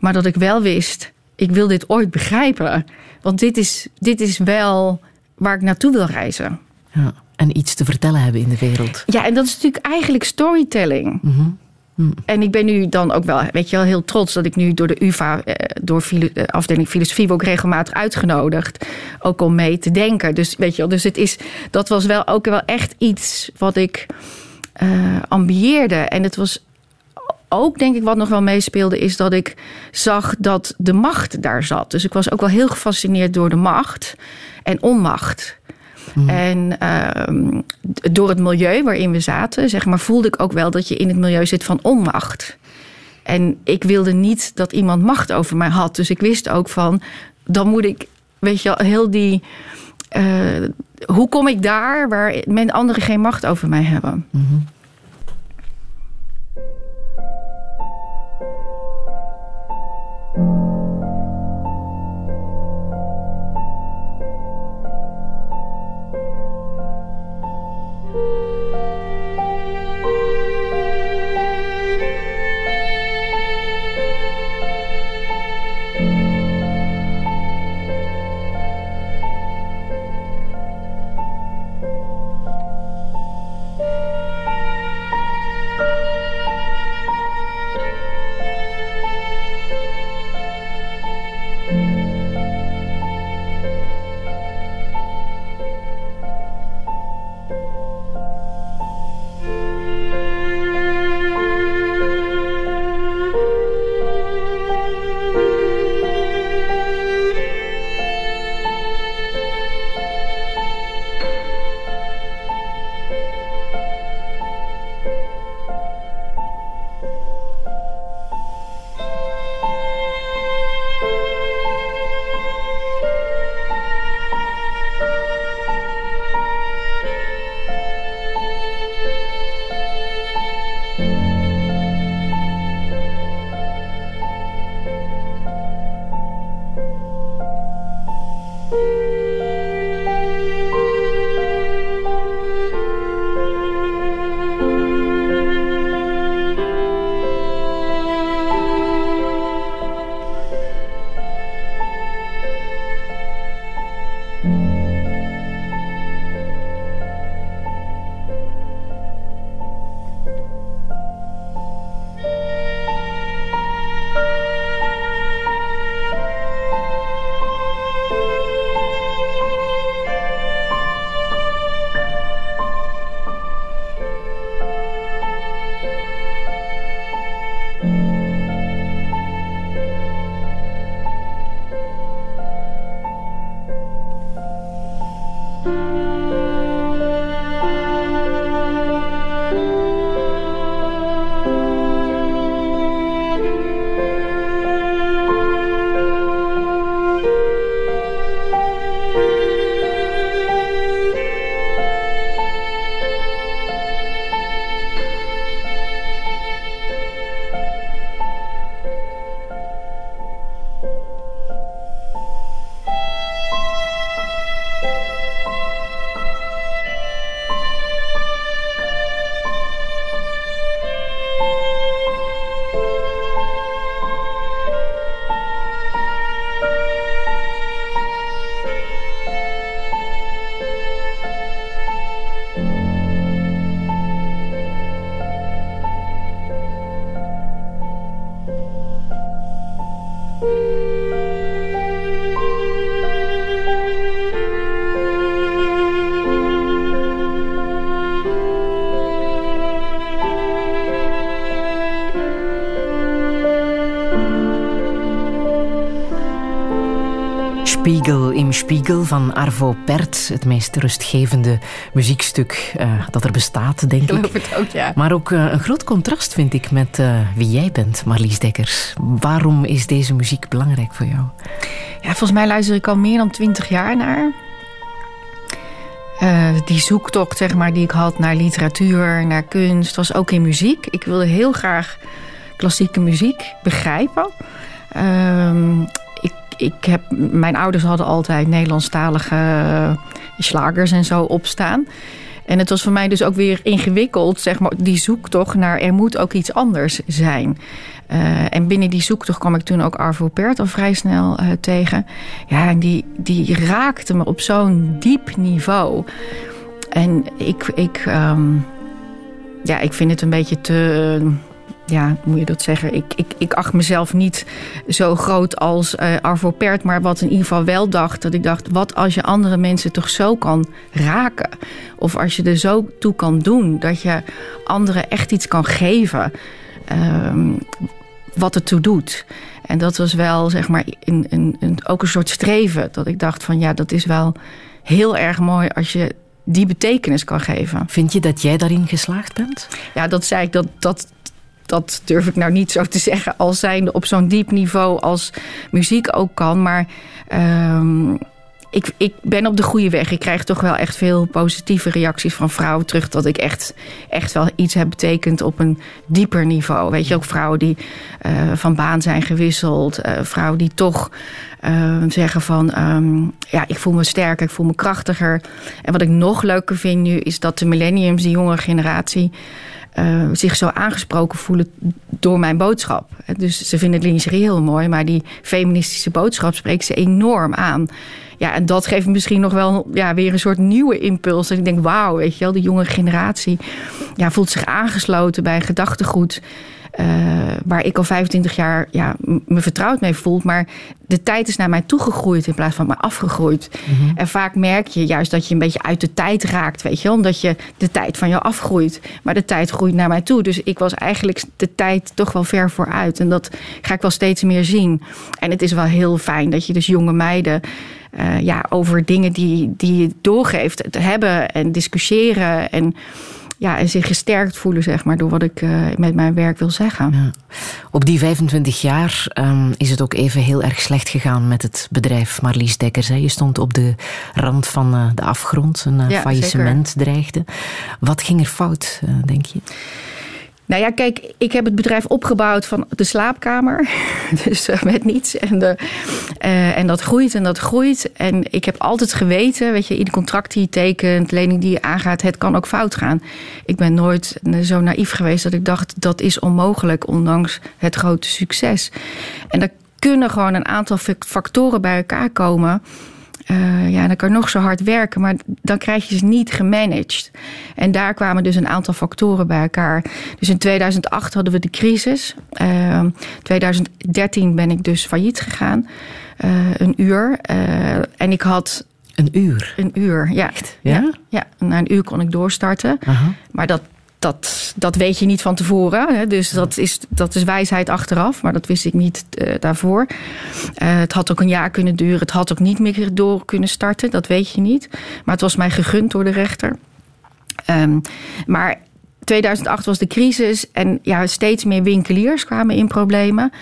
[SPEAKER 4] Maar dat ik wel wist, ik wil dit ooit begrijpen. Want dit is, dit is wel waar ik naartoe wil reizen.
[SPEAKER 3] Ja. En iets te vertellen hebben in de wereld.
[SPEAKER 4] Ja, en dat is natuurlijk eigenlijk storytelling. En ik ben nu dan ook wel, weet je wel, heel trots dat ik nu door de UvA, eh, door de afdeling filosofie, ik regelmatig uitgenodigd. Ook om mee te denken. Dus weet je wel, dus het is, dat was wel ook wel echt iets wat ik eh ambieerde. En het was ook, denk ik, wat nog wel meespeelde, is dat ik zag dat de macht daar zat. Dus ik was ook wel heel gefascineerd door de macht en onmacht. En ehm, door het milieu waarin we zaten, zeg maar, voelde ik ook wel dat je in het milieu zit van onmacht. En ik wilde niet dat iemand macht over mij had. Dus ik wist ook van, dan moet ik, weet je wel, heel die. eh, hoe kom ik daar waar men anderen geen macht over mij hebben?
[SPEAKER 3] Im Spiegel van Arvo Pärt. Het meest rustgevende muziekstuk eh, dat er bestaat, denk
[SPEAKER 4] Ik
[SPEAKER 3] ik.
[SPEAKER 4] het ook, ja.
[SPEAKER 3] Maar ook eh, een groot contrast vind ik met eh, wie jij bent, Marlies Dekkers. Waarom is deze muziek belangrijk voor jou?
[SPEAKER 4] Ja, volgens mij luister ik al meer dan twintig jaar naar. Uh, die zoektocht zeg maar, die ik had naar literatuur, naar kunst, was ook in muziek. Ik wilde heel graag klassieke muziek begrijpen. Uh, ik, heb, mijn ouders hadden altijd Nederlandstalige uh, slagers en zo opstaan. En het was voor mij dus ook weer ingewikkeld, zeg maar, die zoektocht naar er moet ook iets anders zijn. Uh, en binnen die zoektocht kwam ik toen ook Arvo Pärt al vrij snel uh, tegen. Ja, en die, die raakte me op zo'n diep niveau. En ik, ik, um, ja, ik vind het een beetje te. Ja, moet je dat zeggen? Ik, ik, ik acht mezelf niet zo groot als uh, Arvo Pärt, maar wat in ieder geval wel dacht, dat ik dacht, wat als je andere mensen toch zo kan raken? Of als je er zo toe kan doen, dat je anderen echt iets kan geven. Um, wat het toe doet. En dat was wel, zeg maar, een, een, een, ook een soort streven. Dat ik dacht van, ja, dat is wel heel erg mooi als je die betekenis kan geven.
[SPEAKER 3] Vind je dat jij daarin geslaagd bent?
[SPEAKER 4] Ja, dat zei ik, dat, dat, dat durf ik nou niet zo te zeggen... als zijnde op zo'n diep niveau als muziek ook kan. Maar um, ik, ik ben op de goede weg. Ik krijg toch wel echt veel positieve reacties van vrouwen terug... dat ik echt, echt wel iets heb betekend op een dieper niveau. Weet je, ook vrouwen die uh, van baan zijn gewisseld. Uh, vrouwen die toch uh, zeggen van... Um, ja, ik voel me sterker, ik voel me krachtiger. En wat ik nog leuker vind nu... is dat de millenniums, die jonge generatie... Uh, zich zo aangesproken voelen door mijn boodschap. Dus ze vinden het lingerie heel mooi, maar die feministische boodschap spreekt ze enorm aan. Ja, en dat geeft misschien nog wel ja, weer een soort nieuwe impuls. En ik denk, wauw, weet je wel, de jonge generatie ja, voelt zich aangesloten bij gedachtegoed. Uh, waar ik al 25 jaar ja, me vertrouwd mee voel. Maar de tijd is naar mij toegegroeid in plaats van maar afgegroeid. Mm -hmm. En vaak merk je juist dat je een beetje uit de tijd raakt, weet je, omdat je de tijd van jou afgroeit. Maar de tijd groeit naar mij toe. Dus ik was eigenlijk de tijd toch wel ver vooruit. En dat ga ik wel steeds meer zien. En het is wel heel fijn dat je dus jonge meiden. Uh, ja, over dingen die, die je doorgeeft, te hebben en discussiëren. En ja, en zich gesterkt voelen, zeg maar, door wat ik uh, met mijn werk wil zeggen. Ja.
[SPEAKER 3] Op die 25 jaar um, is het ook even heel erg slecht gegaan met het bedrijf Marlies Dekkers. Hè. Je stond op de rand van uh, de afgrond, een uh, ja, faillissement zeker. dreigde. Wat ging er fout, denk je?
[SPEAKER 4] Nou ja, kijk, ik heb het bedrijf opgebouwd van de slaapkamer. [laughs] Dus uh, met niets. En, de, uh, en dat groeit en dat groeit. En ik heb altijd geweten, weet je, ieder contract die je tekent, lening die je aangaat, het kan ook fout gaan. Ik ben nooit zo naïef geweest dat ik dacht, dat is onmogelijk, ondanks het grote succes. En er kunnen gewoon een aantal factoren bij elkaar komen uh, ja, dan kan je nog zo hard werken, maar dan krijg je ze niet gemanaged. En daar kwamen dus een aantal factoren bij elkaar. Dus in 2008 hadden we de crisis. Uh, 2013 ben ik dus failliet gegaan. Uh, een uur. Uh, en ik had
[SPEAKER 3] een uur?
[SPEAKER 4] Een uur, ja.
[SPEAKER 3] Echt? Ja? ja?
[SPEAKER 4] ja? na een uur kon ik doorstarten. Maar dat, dat, dat weet je niet van tevoren. Hè? Dus dat is, dat is wijsheid achteraf, maar dat wist ik niet uh, daarvoor. Uh, het had ook een jaar kunnen duren. Het had ook niet meer door kunnen starten. Dat weet je niet. Maar het was mij gegund door de rechter. Um, maar 2008 was de crisis en ja, steeds meer winkeliers kwamen in problemen.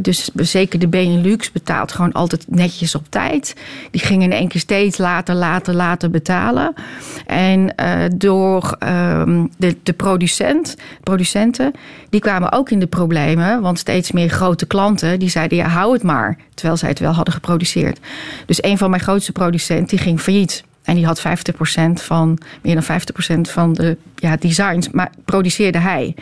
[SPEAKER 4] Dus zeker de Benelux betaalt gewoon altijd netjes op tijd. Die gingen in één keer steeds later, later, later betalen. En uh, door um, de, de producent, producenten, die kwamen ook in de problemen. Want steeds meer grote klanten die zeiden, ja, hou het maar. Terwijl zij het wel hadden geproduceerd. Dus een van mijn grootste producenten die ging failliet. En die had 50% van, meer dan 50% van de ja, designs, maar produceerde hij.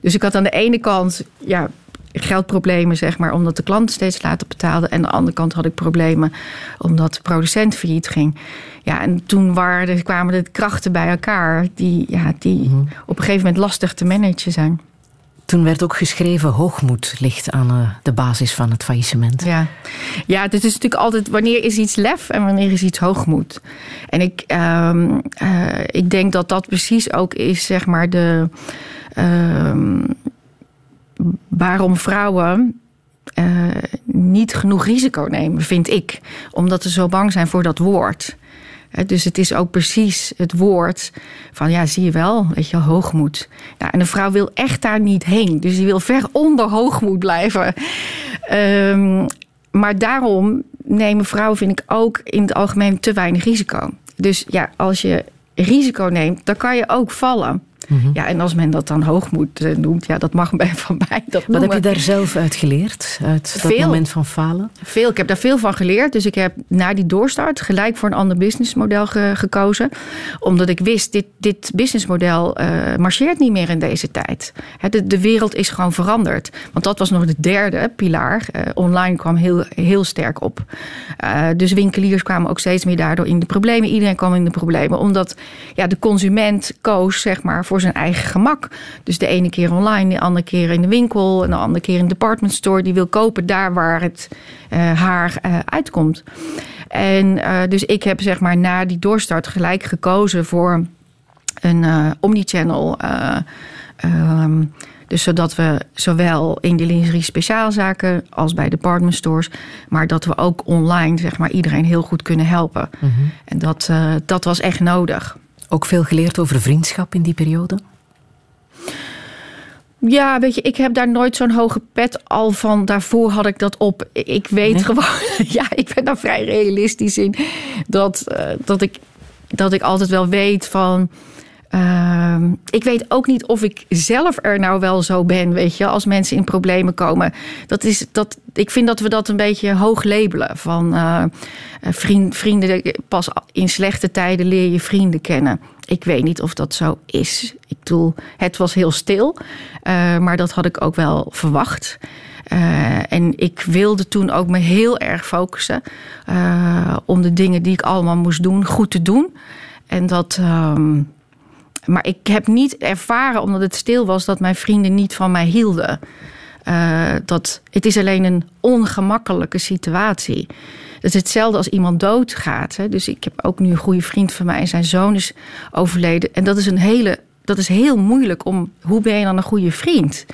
[SPEAKER 4] Dus ik had aan de ene kant ja, geldproblemen, zeg maar, omdat de klant steeds later betaalde. En aan de andere kant had ik problemen omdat de producent failliet ging. Ja, en toen waren, kwamen de krachten bij elkaar die, ja, die mm-hmm. op een gegeven moment lastig te managen zijn.
[SPEAKER 3] Toen werd ook geschreven: hoogmoed ligt aan uh, de basis van het faillissement.
[SPEAKER 4] Ja, ja het is natuurlijk altijd wanneer is iets lef en wanneer is iets hoogmoed. En ik, um, uh, ik denk dat dat precies ook is, zeg maar, de. Um, waarom vrouwen uh, niet genoeg risico nemen, vind ik. Omdat ze zo bang zijn voor dat woord. Dus het is ook precies het woord van, ja, zie je wel, weet je, hoogmoed. Nou, en een vrouw wil echt daar niet heen. Dus die wil ver onder hoogmoed blijven. Um, maar daarom nemen vrouwen, vind ik, ook in het algemeen te weinig risico. Dus ja, als je risico neemt, dan kan je ook vallen. Mhm. Ja, en als men dat dan hoogmoed uh, noemt, ja, dat mag [laughs] bij van mij. Dat
[SPEAKER 3] Wat heb je daar zelf uit geleerd? Uit dat moment van falen?
[SPEAKER 4] Veel. Ik heb daar veel van geleerd. Dus ik heb na die doorstart gelijk voor een ander businessmodel gekozen. Omdat ik wist, dit, dit businessmodel uh, marcheert niet meer in deze tijd. de, de wereld is gewoon veranderd. Want dat was nog de derde pilaar. Uh, online kwam heel, heel sterk op. dus winkeliers kwamen ook steeds meer daardoor in de problemen. Iedereen kwam in de problemen. Omdat ja, de consument koos, zeg maar, voor voor zijn eigen gemak. Dus de ene keer online, de andere keer in de winkel, en de andere keer in de department store. Die wil kopen daar waar het uh, haar uh, uitkomt. En uh, dus ik heb zeg maar na die doorstart gelijk gekozen voor een omnichannel. Um, dus zodat we zowel in de lingerie speciaalzaken als bij department stores, maar dat we ook online zeg maar iedereen heel goed kunnen helpen. Mm -hmm. En dat, dat was echt nodig.
[SPEAKER 3] Ook veel geleerd over vriendschap in die periode?
[SPEAKER 4] Ja, weet je, ik heb daar nooit zo'n hoge pet al van. Daarvoor had ik dat op. Ik weet gewoon, [laughs] ja, ik ben daar vrij realistisch in. Dat, uh, dat, ik, dat ik altijd wel weet van. Uh, ik weet ook niet of ik zelf er nou wel zo ben, weet je, als mensen in problemen komen. Dat is, dat, ik vind dat we dat een beetje hoog labelen. Van uh, vriend, vrienden, pas in slechte tijden leer je vrienden kennen. Ik weet niet of dat zo is. Ik bedoel, het was heel stil, uh, maar dat had ik ook wel verwacht. Uh, en ik wilde toen ook me heel erg focussen om de dingen die ik allemaal moest doen goed te doen. En dat. Um, maar ik heb niet ervaren, omdat het stil was, dat mijn vrienden niet van mij hielden. Uh, dat, het is alleen een ongemakkelijke situatie. Het is hetzelfde als iemand doodgaat. Hè. Dus ik heb ook nu een goede vriend van mij en zijn zoon is overleden. En dat is een hele. Dat is heel moeilijk om. Hoe ben je dan een goede vriend?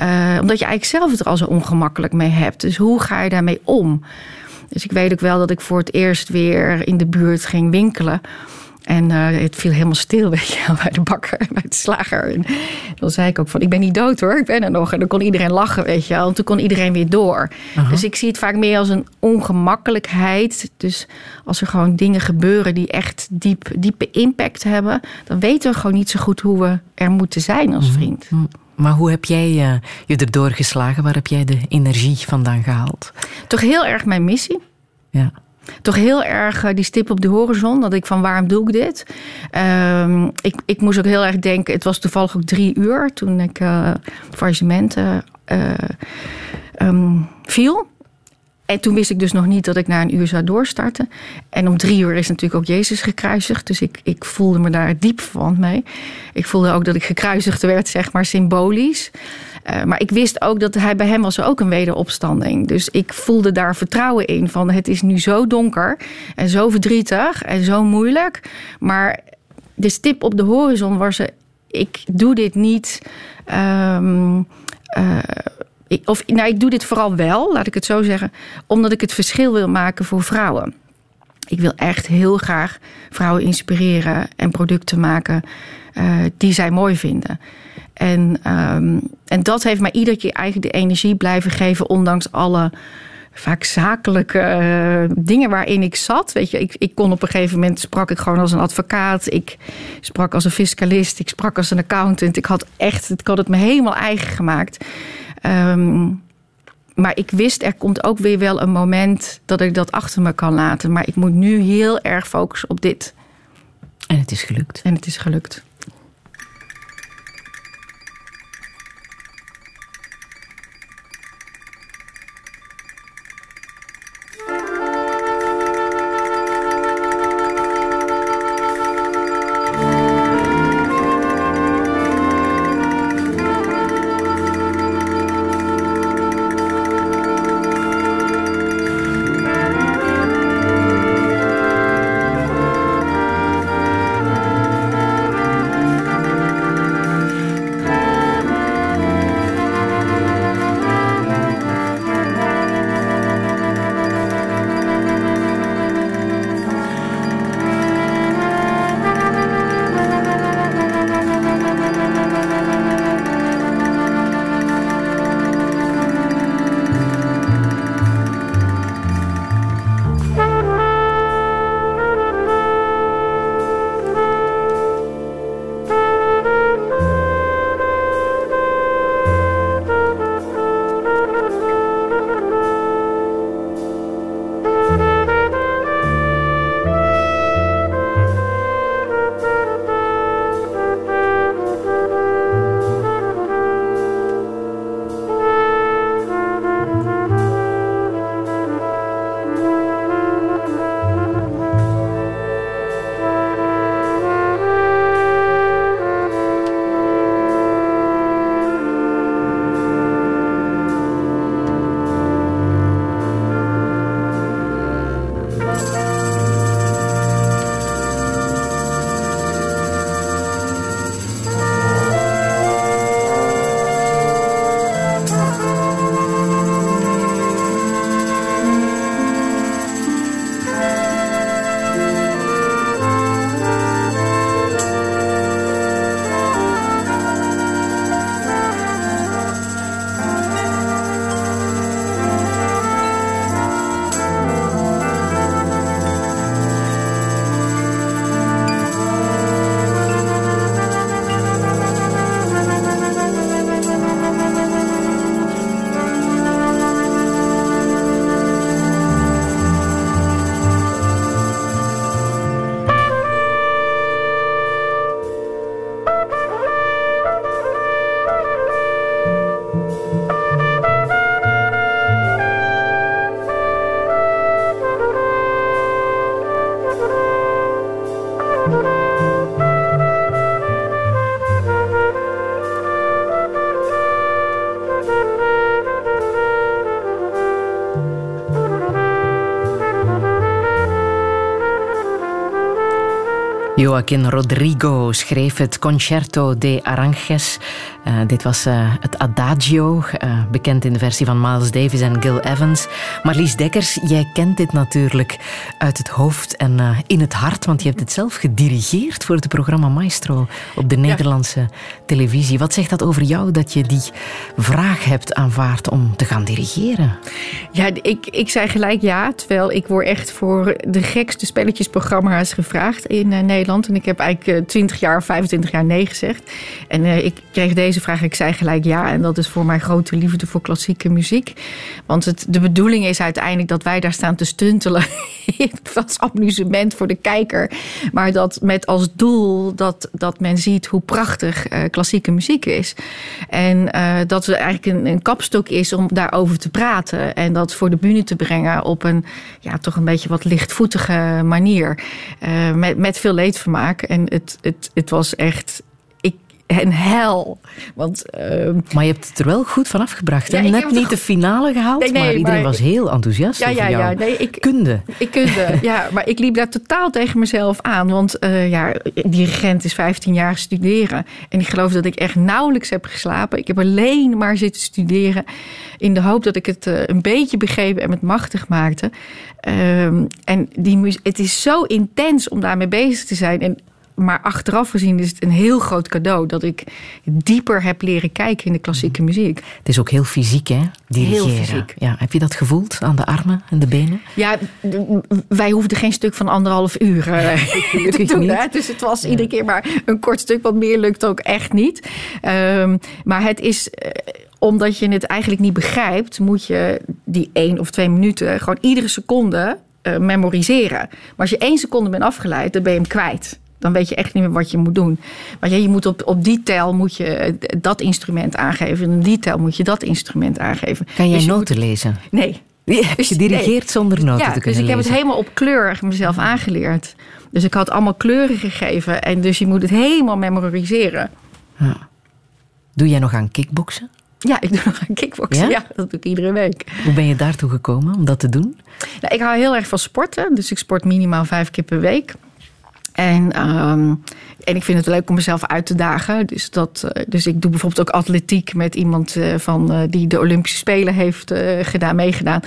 [SPEAKER 4] Uh, omdat je eigenlijk zelf het er al zo ongemakkelijk mee hebt. Dus hoe ga je daarmee om? Dus ik weet ook wel dat ik voor het eerst weer in de buurt ging winkelen. En uh, het viel helemaal stil, [laughs] weet je, bij de bakker, bij de slager. En dan zei ik ook van, ik ben niet dood hoor, ik ben er nog. En dan kon iedereen lachen, weet je En toen kon iedereen weer door. Dus ik zie het vaak meer als een ongemakkelijkheid. Dus als er gewoon dingen gebeuren die echt diep, diepe impact hebben... dan weten we gewoon niet zo goed hoe we er moeten zijn als uh-huh. vriend.
[SPEAKER 3] Uh-huh. Maar hoe heb jij uh, je erdoor geslagen? Waar heb jij de energie vandaan gehaald?
[SPEAKER 4] Toch heel erg mijn missie.
[SPEAKER 3] Ja
[SPEAKER 4] toch heel erg uh, die stip op de horizon. Dat ik van waarom doe ik dit? Uh, ik, ik moest ook heel erg denken. Het was toevallig ook drie uur toen ik uh, faillissement um, viel. En toen wist ik dus nog niet dat ik na een uur zou doorstarten. En om drie uur is natuurlijk ook Jezus gekruisigd. Dus ik, ik voelde me daar diep verwant mee. Ik voelde ook dat ik gekruisigd werd, zeg maar symbolisch. Uh, maar ik wist ook dat hij, bij hem was ook een wederopstanding. Dus ik voelde daar vertrouwen in. Van het is nu zo donker en zo verdrietig en zo moeilijk. Maar de stip op de horizon was. Ik doe dit niet... Um, uh, ik, of, nou, ik doe dit vooral wel, laat ik het zo zeggen, omdat ik het verschil wil maken voor vrouwen. Ik wil echt heel graag vrouwen inspireren en producten maken uh, die zij mooi vinden. En, um, en dat heeft mij iedere keer eigenlijk de energie blijven geven, ondanks alle vaak zakelijke uh, dingen waarin ik zat. Weet je, ik, ik kon op een gegeven moment sprak ik gewoon als een advocaat. Ik sprak als een fiscalist. Ik sprak als een accountant. Ik had echt, ik had het me helemaal eigen gemaakt. Um, maar ik wist, er komt ook weer wel een moment dat ik dat achter me kan laten. Maar ik moet nu heel erg focussen op dit.
[SPEAKER 3] En het is gelukt.
[SPEAKER 4] En het is gelukt.
[SPEAKER 3] Joaquin Rodrigo schreef het Concerto de Aranjes. Uh, dit was uh, het Adagio, uh, bekend in de versie van Miles Davis en Gil Evans. Marlies Dekkers, jij kent dit natuurlijk uit het hoofd en in het hart, want je hebt het zelf gedirigeerd voor het programma Maestro op de Nederlandse ja. televisie. Wat zegt dat over jou dat je die vraag hebt aanvaard om te gaan dirigeren?
[SPEAKER 4] Ja, ik, ik zei gelijk ja, terwijl ik word echt voor de gekste spelletjesprogramma's gevraagd in Nederland. En ik heb eigenlijk 20 eh, jaar, 25 jaar nee gezegd. En ik kreeg deze vraag, ik zei gelijk ja. En dat is voor mij grote liefde voor klassieke muziek. Want het, de bedoeling is uiteindelijk dat wij daar staan te stuntelen. [laughs] als amusement voor de kijker. Maar dat met als doel dat, dat men ziet hoe prachtig uh, klassieke muziek is. En uh, dat het eigenlijk een, een kapstok is om daarover te praten. En dat voor de bühne te brengen op een ja, toch een beetje wat lichtvoetige manier. Uh, met, met veel leed vermaak. En het, het, het was echt een hel. Want, uh,
[SPEAKER 3] maar je hebt het er wel goed van afgebracht. Ja, Net niet de finale gehaald, nee, nee, maar iedereen was heel enthousiast ja, ja, ja, nee, ik, kunde.
[SPEAKER 4] Ik kunde, [laughs] ja. Maar ik liep daar totaal tegen mezelf aan. Want uh, ja, dirigent is 15 jaar studeren. En ik geloof dat ik echt nauwelijks heb geslapen. Ik heb alleen maar zitten studeren. In de hoop dat ik het uh, een beetje begrepen en met machtig maakte. Uh, en die, het is zo intens om daarmee bezig te zijn. En maar achteraf gezien is het een heel groot cadeau dat ik dieper heb leren kijken in de klassieke muziek.
[SPEAKER 3] Het is ook heel fysiek, hè? Dirigeren. Heel fysiek. Ja, heb je dat gevoeld aan de armen en de benen?
[SPEAKER 4] Ja, wij hoefden geen stuk van anderhalf uur uh, [laughs] te doen. Hè? Dus het was iedere keer maar een kort stuk. Wat meer lukt ook echt niet. Um, maar het is. Uh, omdat je het eigenlijk niet begrijpt, moet je die één of twee minuten gewoon iedere seconde uh, memoriseren. Maar als je één seconde bent afgeleid, dan ben je hem kwijt dan weet je echt niet meer wat je moet doen. Maar ja, je moet op, op die tel moet je dat instrument aangeven. En op die tel moet je dat instrument aangeven.
[SPEAKER 3] Kan jij dus noten lezen?
[SPEAKER 4] Nee.
[SPEAKER 3] Je dus, gedirigeerd zonder noten ja, te kunnen
[SPEAKER 4] dus ik
[SPEAKER 3] heb
[SPEAKER 4] het helemaal op kleur mezelf aangeleerd. Dus ik had allemaal kleuren gegeven. En dus je moet het helemaal memoriseren. Ja.
[SPEAKER 3] Doe jij nog aan kickboksen?
[SPEAKER 4] Ja, ik doe [laughs] nog aan kickboksen. Ja? dat doe ik iedere week.
[SPEAKER 3] Hoe ben je daartoe gekomen om dat te doen?
[SPEAKER 4] Nou, ik hou heel erg van sporten. Dus ik sport minimaal vijf keer per week. En, um, en ik vind het leuk om mezelf uit te dagen. Dus, dat, uh, dus ik doe bijvoorbeeld ook atletiek met iemand uh, van, uh, die de Olympische Spelen heeft gedaan, meegedaan.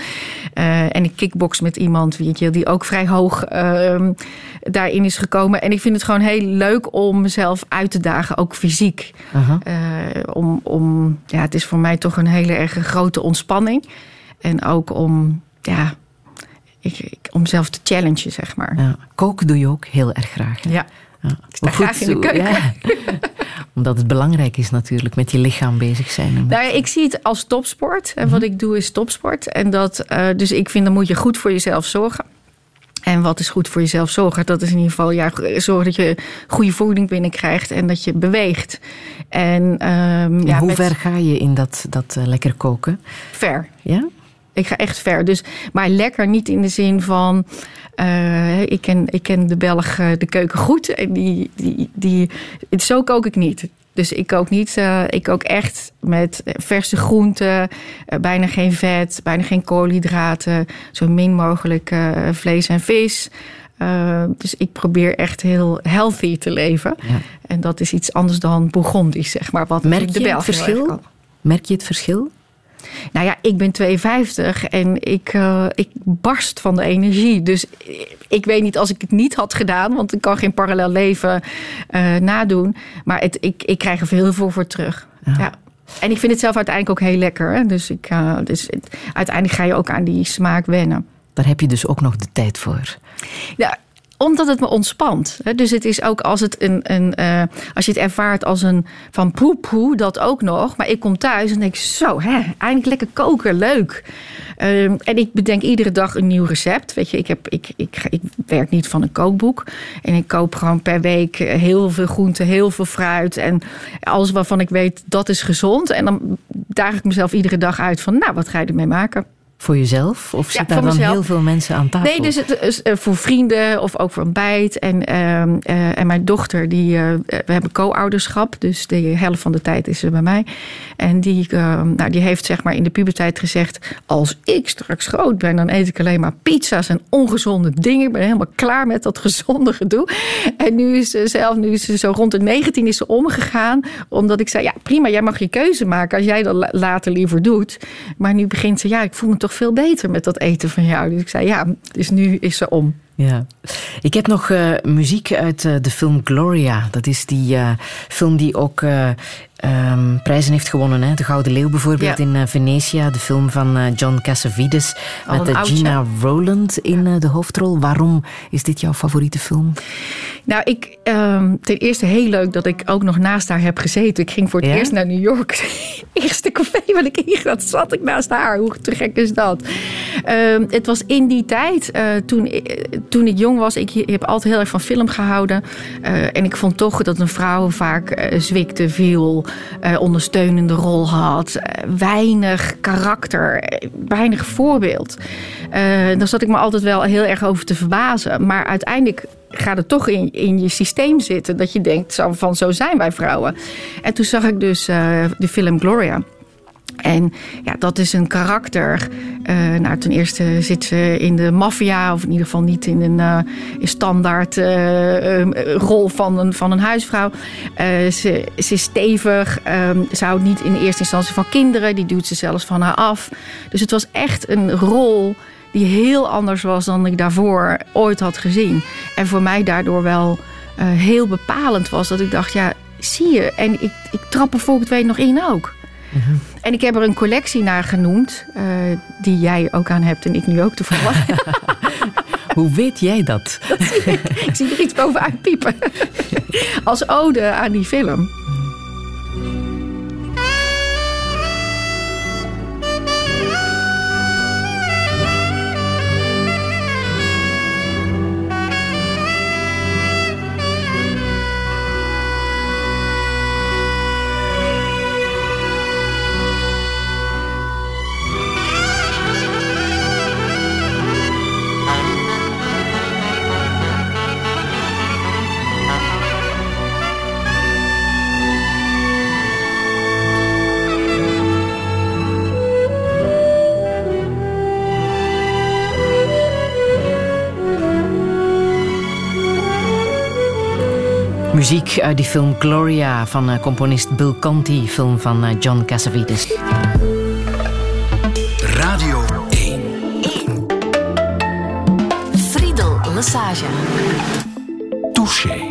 [SPEAKER 4] en ik kickbox met iemand weet je, die ook vrij hoog ehm, daarin is gekomen. En ik vind het gewoon heel leuk om mezelf uit te dagen, ook fysiek. -huh. om, om, ja, het is voor mij toch een hele erg grote ontspanning. En ook om ja, ik, ik, om zelf te challengen, zeg maar. Ja.
[SPEAKER 3] Koken doe je ook heel erg graag.
[SPEAKER 4] Ja. ja. Ik sta graag in de keuken. Ja. [laughs]
[SPEAKER 3] Omdat het belangrijk is natuurlijk met je lichaam bezig zijn. Met...
[SPEAKER 4] Nou, ik zie het als topsport. En wat mhm. ik doe is topsport. En dat, uh, dus ik vind, dan moet je goed voor jezelf zorgen. En wat is goed voor jezelf zorgen? Dat is in ieder geval ja, zorgen dat je goede voeding binnenkrijgt en dat je beweegt. En, um,
[SPEAKER 3] ja, hoe met... ver ga je in dat, dat uh, lekker koken?
[SPEAKER 4] Ver.
[SPEAKER 3] Ja?
[SPEAKER 4] Ik ga echt ver. Dus, maar lekker niet in de zin van. Uh, ik, ken, ik ken de Belg uh, de keuken goed. En die, die, die, zo kook ik niet. Dus ik kook niet. Uh, ik kook echt met verse groenten, bijna geen vet, bijna geen koolhydraten, zo min mogelijk vlees en vis. dus ik probeer echt heel healthy te leven. Ja. En dat is iets anders dan Bourgondisch, zeg maar. Wat
[SPEAKER 3] Merk je de het verschil? Merk je het verschil?
[SPEAKER 4] Nou ja, ik ben 52 en ik, uh, ik barst van de energie. Dus ik weet niet als ik het niet had gedaan, want ik kan geen parallel leven uh, nadoen. Maar het, ik, ik krijg er veel voor voor terug. Ja. ja. En ik vind het zelf uiteindelijk ook heel lekker. Hè? Dus, ik, uh, dus het, uiteindelijk ga je ook aan die smaak wennen.
[SPEAKER 3] Daar heb je dus ook nog de tijd voor.
[SPEAKER 4] Ja, omdat het me ontspant. Dus het is ook als, het een, een, uh, als je het ervaart als een van poe, dat ook nog. Maar ik kom thuis en denk zo, hè, eindelijk lekker koken, leuk. Uh, en ik bedenk iedere dag een nieuw recept. Weet je, ik, heb, ik, ik, ik werk niet van een kookboek. En ik koop gewoon per week heel veel groenten, heel veel fruit. En alles waarvan ik weet dat is gezond. En dan daag ik mezelf iedere dag uit van, nou, wat ga je ermee maken?
[SPEAKER 3] Voor jezelf? Of
[SPEAKER 4] Ja,
[SPEAKER 3] zitten daar dan
[SPEAKER 4] mezelf.
[SPEAKER 3] heel veel mensen aan tafel?
[SPEAKER 4] Nee, dus het is eh, voor vrienden of ook voor ontbijt. En, ehm, eh, en mijn dochter, die, eh, we hebben co-ouderschap. Dus de helft van de tijd is ze bij mij. En die, ehm, nou, die heeft zeg maar in de puberteit gezegd... als ik straks groot ben, dan eet ik alleen maar pizza's en ongezonde dingen. Ik ben helemaal klaar met dat gezonde gedoe. En nu is ze zelf, nu is ze zo rond de 19 is ze omgegaan. Omdat ik zei, ja prima, jij mag je keuze maken... als jij dat la- later liever doet. Maar nu begint ze, ja, ik voel me toch veel beter met dat eten van jou. Dus ik zei, ja, dus nu is ze om.
[SPEAKER 3] Ja. Ik heb nog eh, muziek uit eh, de film Gloria. Dat is die eh, film die ook eh, ehm, prijzen heeft gewonnen. Hè? De Gouden Leeuw bijvoorbeeld
[SPEAKER 4] Ja.
[SPEAKER 3] in Venetië. De film van John Cassavetes met. Gina Rowland in de hoofdrol. Waarom is dit jouw favoriete film?
[SPEAKER 4] Nou, ik, ehm, ten eerste heel leuk dat ik ook nog naast haar heb gezeten. Ik ging voor het
[SPEAKER 3] Ja?
[SPEAKER 4] eerst naar New York. [laughs] Eerste café waar ik in zat, zat ik naast haar. Hoe te gek is dat? Ehm, het was in die tijd, eh, toen, ik- toen ik jong was. Ik heb altijd heel erg van film gehouden. Eh, en ik vond toch dat een vrouw vaak eh, zwikte, viel, eh, ondersteunende rol had. eh, weinig karakter, eh, weinig voorbeeld. Eh, daar zat ik me altijd wel heel erg over te verbazen. Maar uiteindelijk gaat het toch in, in je systeem zitten. Dat je denkt van zo zijn wij vrouwen. En toen zag ik dus eh, de film Gloria. En ja, dat is een karakter. Eh, nou, ten eerste zit ze in de maffia, of in ieder geval niet in een in standaard rol van een, van een huisvrouw. Ze, ze is stevig. ehm, ze houdt niet in eerste instantie van kinderen. Die duwt ze zelfs van haar af. Dus het was echt een rol die heel anders was dan ik daarvoor ooit had gezien. En voor mij daardoor wel eh, heel bepalend was. Dat ik dacht, ja, zie je. En ik, ik trap er volgend weet nog in ook. En ik heb er een collectie naar genoemd, eh, die jij ook aan hebt en ik nu ook toevallig. [laughs]
[SPEAKER 3] Hoe weet jij dat?
[SPEAKER 4] ik zie er iets bovenuit piepen. [laughs] Als ode aan die film.
[SPEAKER 3] Muziek uit die film Gloria van eh, componist Bill Conti. Film van eh, John Cassavetes.
[SPEAKER 1] Radio 1.
[SPEAKER 2] Friedel Lassage.
[SPEAKER 1] Touché.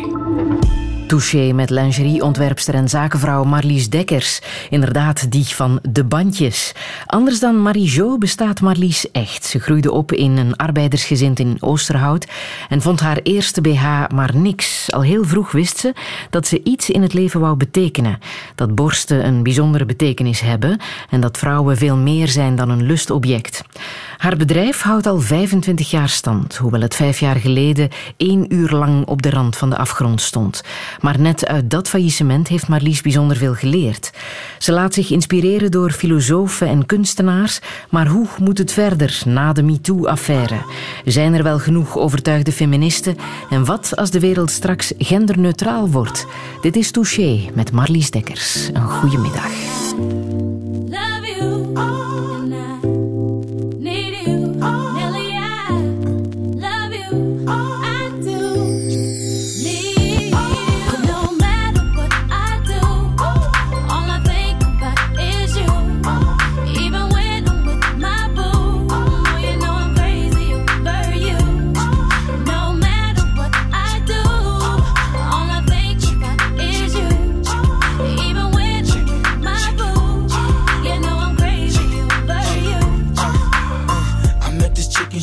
[SPEAKER 3] Touché met lingerieontwerpster en zakenvrouw Marlies Dekkers. Inderdaad, die van de bandjes. Anders dan Marie-Jo bestaat Marlies echt. Ze groeide op in een arbeidersgezin in Oosterhout en vond haar eerste BH maar niks. Al heel vroeg wist ze dat ze iets in het leven wou betekenen. Dat borsten een bijzondere betekenis hebben en dat vrouwen veel meer zijn dan een lustobject. Haar bedrijf houdt al 25 jaar stand, hoewel het vijf jaar geleden één uur lang op de rand van de afgrond stond. Maar net uit dat faillissement heeft Marlies bijzonder veel geleerd. Ze laat zich inspireren door filosofen en kunstenaars, maar hoe moet het verder na de MeToo-affaire? Zijn er wel genoeg overtuigde feministen? En wat als de wereld straks genderneutraal wordt? Dit is Touché met Marlies Dekkers. Een goede middag.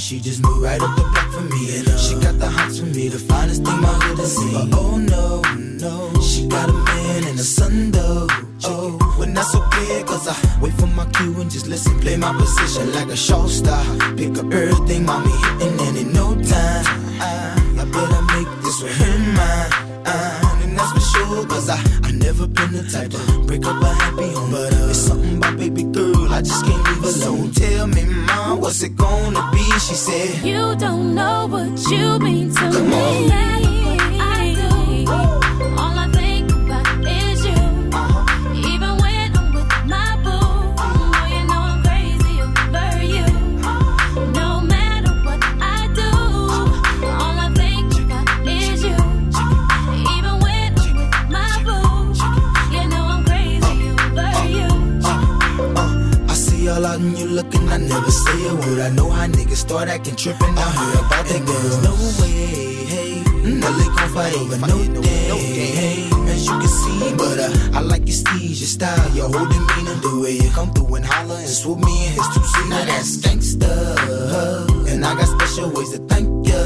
[SPEAKER 6] She just moved right up the block for me. And she got the hots for me, the finest thing my hood has seen. But oh no, no, she got a man and a son though. Oh, when that's okay, cause I wait for my cue and just listen, play my position like a show star. Pick up everything, mommy and in no time, I, I better make this with her mine. And that's for sure, cause I, I never been the type to break up a happy home. But uh, it's something about baby girl, I just can't leave alone. Tell me, mom, what's it gonna be? She said,
[SPEAKER 7] You don't know what you mean to
[SPEAKER 6] Come
[SPEAKER 7] me.
[SPEAKER 6] on. Start acting tripping. I heard about that girl. No way, hey. Nelly gon' fight over no day, hey. As you can see, but uh, I like your steez, your style, your whole demeanor, the way you come through and holler and swoop me in his two seat. Now that's gangsta, and I got special ways to thank ya.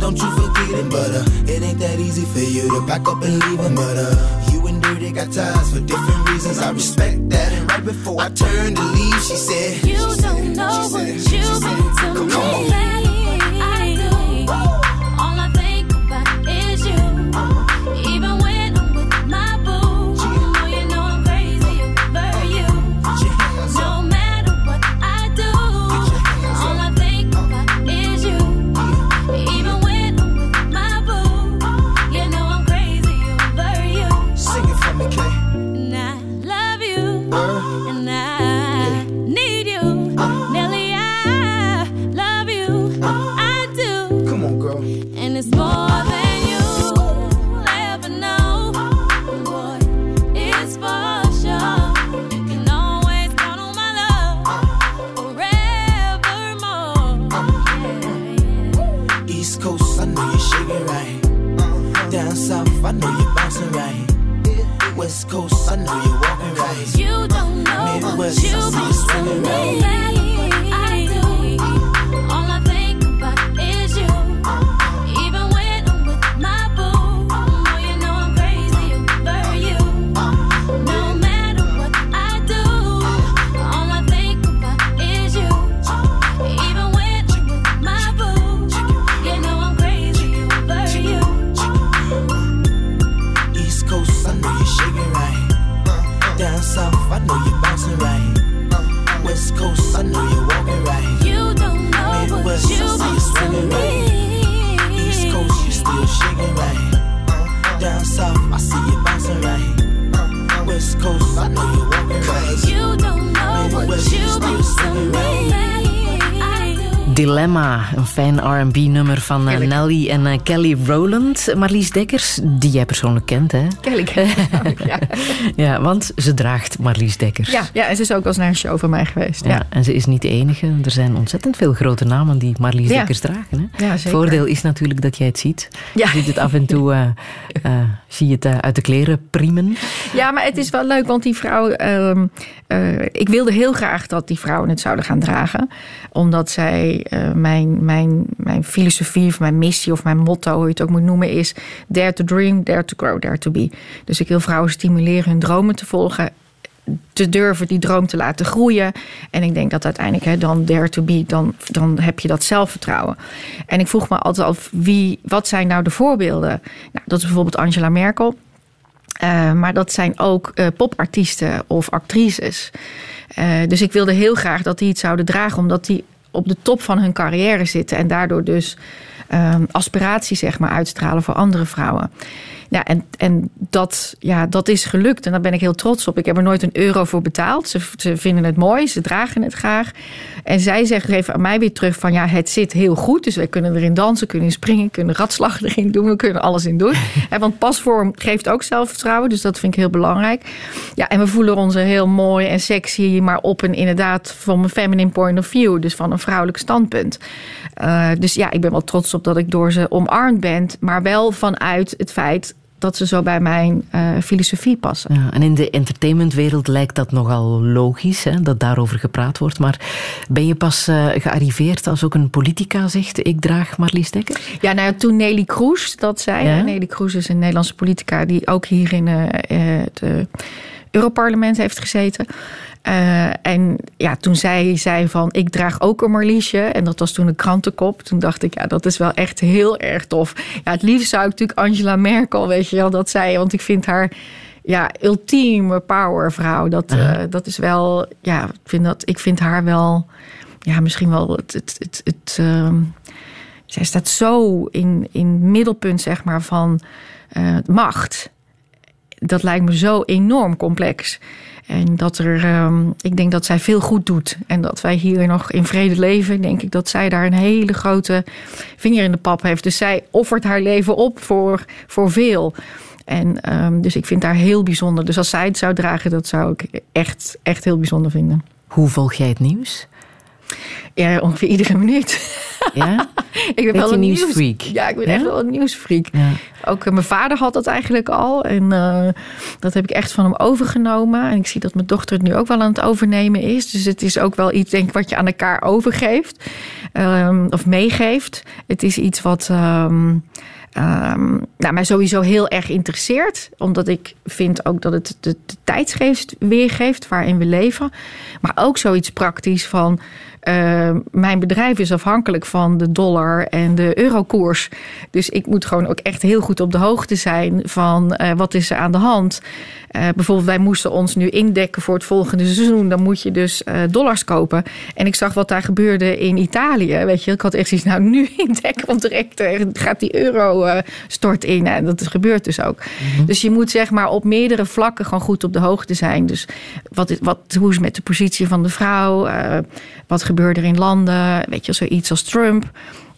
[SPEAKER 6] Don't you forget it, but uh, it ain't that easy for you to back up and leave him, but uh, you Dirty got ties for different reasons. I respect that, and right before I turned to leave, she said,
[SPEAKER 7] You don't know what you mean to me.
[SPEAKER 3] Dilemma, een fijn R&B-nummer van eh. Nelly en eh, Kelly Rowland. Marlies Dekkers, die jij persoonlijk kent, hè?
[SPEAKER 4] Kelly. ja. [laughs]
[SPEAKER 3] Ja, want ze draagt Marlies Dekkers.
[SPEAKER 4] Ja, ja, en ze is ook wel eens naar een show van mij geweest.
[SPEAKER 3] Ja,
[SPEAKER 4] Ja.
[SPEAKER 3] en ze is niet de enige. Er zijn ontzettend veel grote namen die Marlies
[SPEAKER 4] Ja.
[SPEAKER 3] Dekkers dragen. Hè?
[SPEAKER 4] Ja,
[SPEAKER 3] Het
[SPEAKER 4] zeker.
[SPEAKER 3] voordeel is natuurlijk dat jij het ziet.
[SPEAKER 4] Ja.
[SPEAKER 3] Je ziet het af en toe eh, zie je het uit de kleren priemen.
[SPEAKER 4] Ja, maar het is wel leuk, want die vrouw. ehm, eh, ik wilde heel graag dat die vrouwen het zouden gaan dragen. Omdat zij eh, mijn, mijn, mijn filosofie of mijn missie of mijn motto, hoe je het ook moet noemen, is: Dare to dream, dare to grow, dare to be. Dus ik wil vrouwen stimuleren hun dromen te volgen. Te durven die droom te laten groeien. En ik denk dat uiteindelijk hè, dan dare to be, dan, dan heb je dat zelfvertrouwen. En ik vroeg me altijd af, wie, wat zijn nou de voorbeelden? Nou, dat is bijvoorbeeld Angela Merkel. Uh, maar dat zijn ook uh, popartiesten of actrices. Uh, dus ik wilde heel graag dat die het zouden dragen, omdat die op de top van hun carrière zitten en daardoor dus um, aspiratie zeg maar, uitstralen voor andere vrouwen. Ja, en, en dat, ja, dat is gelukt en daar ben ik heel trots op. Ik heb er nooit een euro voor betaald. Ze, ze vinden het mooi, ze dragen het graag. En zij zeggen, geven aan mij weer terug van ja, het zit heel goed. Dus wij kunnen erin dansen, kunnen springen, kunnen ratslag [laughs] erin doen. We kunnen alles in doen. [laughs] Want pasvorm geeft ook zelfvertrouwen, dus dat vind ik heel belangrijk. Ja, en we voelen ons heel mooi en sexy, maar op een inderdaad van een feminine point of view. Dus van een vrouwelijk standpunt. Uh, dus ja, ik ben wel trots op dat ik door ze omarmd ben. Maar wel vanuit het feit dat ze zo bij mijn uh, filosofie passen.
[SPEAKER 3] Ja, en in de entertainmentwereld lijkt dat nogal logisch, hè, dat daarover gepraat wordt. Maar ben je pas uh, gearriveerd als ook een politica zegt... ik draag Marlies Dekker?
[SPEAKER 4] Ja, nou ja, toen Nelly Kroes dat zei. Ja? Nelly Kroes is een Nederlandse politica... die ook hier in uh, het Europarlement heeft gezeten... Uh, en ja, toen zij zei van ik draag ook een Marliesje. En dat was toen een krantenkop. Toen dacht ik, ja, dat is wel echt heel erg tof. Ja, het liefst zou ik natuurlijk Angela Merkel, weet je wel, dat zei. Want ik vind haar ja, ultieme powervrouw. Dat, uh, dat is wel, ja, ik vind, dat, ik vind haar wel ja, misschien wel het. het, het, het ehm, zij staat zo in, in het middelpunt, zeg maar, van eh, macht. Dat lijkt me zo enorm complex. En dat er, ehm, ik denk dat zij veel goed doet. En dat wij hier nog in vrede leven. Denk ik dat zij daar een hele grote vinger in de pap heeft. Dus zij offert haar leven op voor, voor veel. En ehm, dus ik vind haar heel bijzonder. Dus als zij het zou dragen, dat zou ik echt, echt heel bijzonder vinden.
[SPEAKER 3] Hoe volg jij het nieuws?
[SPEAKER 4] Ja, ongeveer iedere minuut.
[SPEAKER 3] Ja? [laughs]
[SPEAKER 4] ik ben
[SPEAKER 3] Beetje
[SPEAKER 4] wel een
[SPEAKER 3] nieuwsfreak.
[SPEAKER 4] Nieuws, ja, ik ben
[SPEAKER 3] Ja?
[SPEAKER 4] echt wel een nieuwsfreak.
[SPEAKER 3] Ja.
[SPEAKER 4] Ook eh, mijn vader had dat eigenlijk al. En eh, dat heb ik echt van hem overgenomen. En ik zie dat mijn dochter het nu ook wel aan het overnemen is. Dus het is ook wel iets, denk ik, wat je aan elkaar overgeeft. Ehm, of meegeeft. Het is iets wat... ehm, ehm, nou, mij sowieso heel erg interesseert. Omdat ik vind ook dat het de, de tijdsgeest weergeeft waarin we leven. Maar ook zoiets praktisch van... eh, mijn bedrijf is afhankelijk van de dollar en de eurokoers. Dus ik moet gewoon ook echt heel goed op de hoogte zijn van eh, wat is er aan de hand. Eh, bijvoorbeeld, wij moesten ons nu indekken voor het volgende seizoen. Dan moet je dus dollars kopen. En ik zag wat daar gebeurde in Italië. Weet je, ik had echt zoiets, nou nu [laughs] indekken, want direct gaat die euro stort in. En dat gebeurt dus ook. Dus je moet zeg maar op meerdere vlakken gewoon goed op de hoogte zijn. Dus wat, is- wat, hoe is het met de positie van de vrouw? Wat gebeurde er in landen? Weet je, zoiets als Trump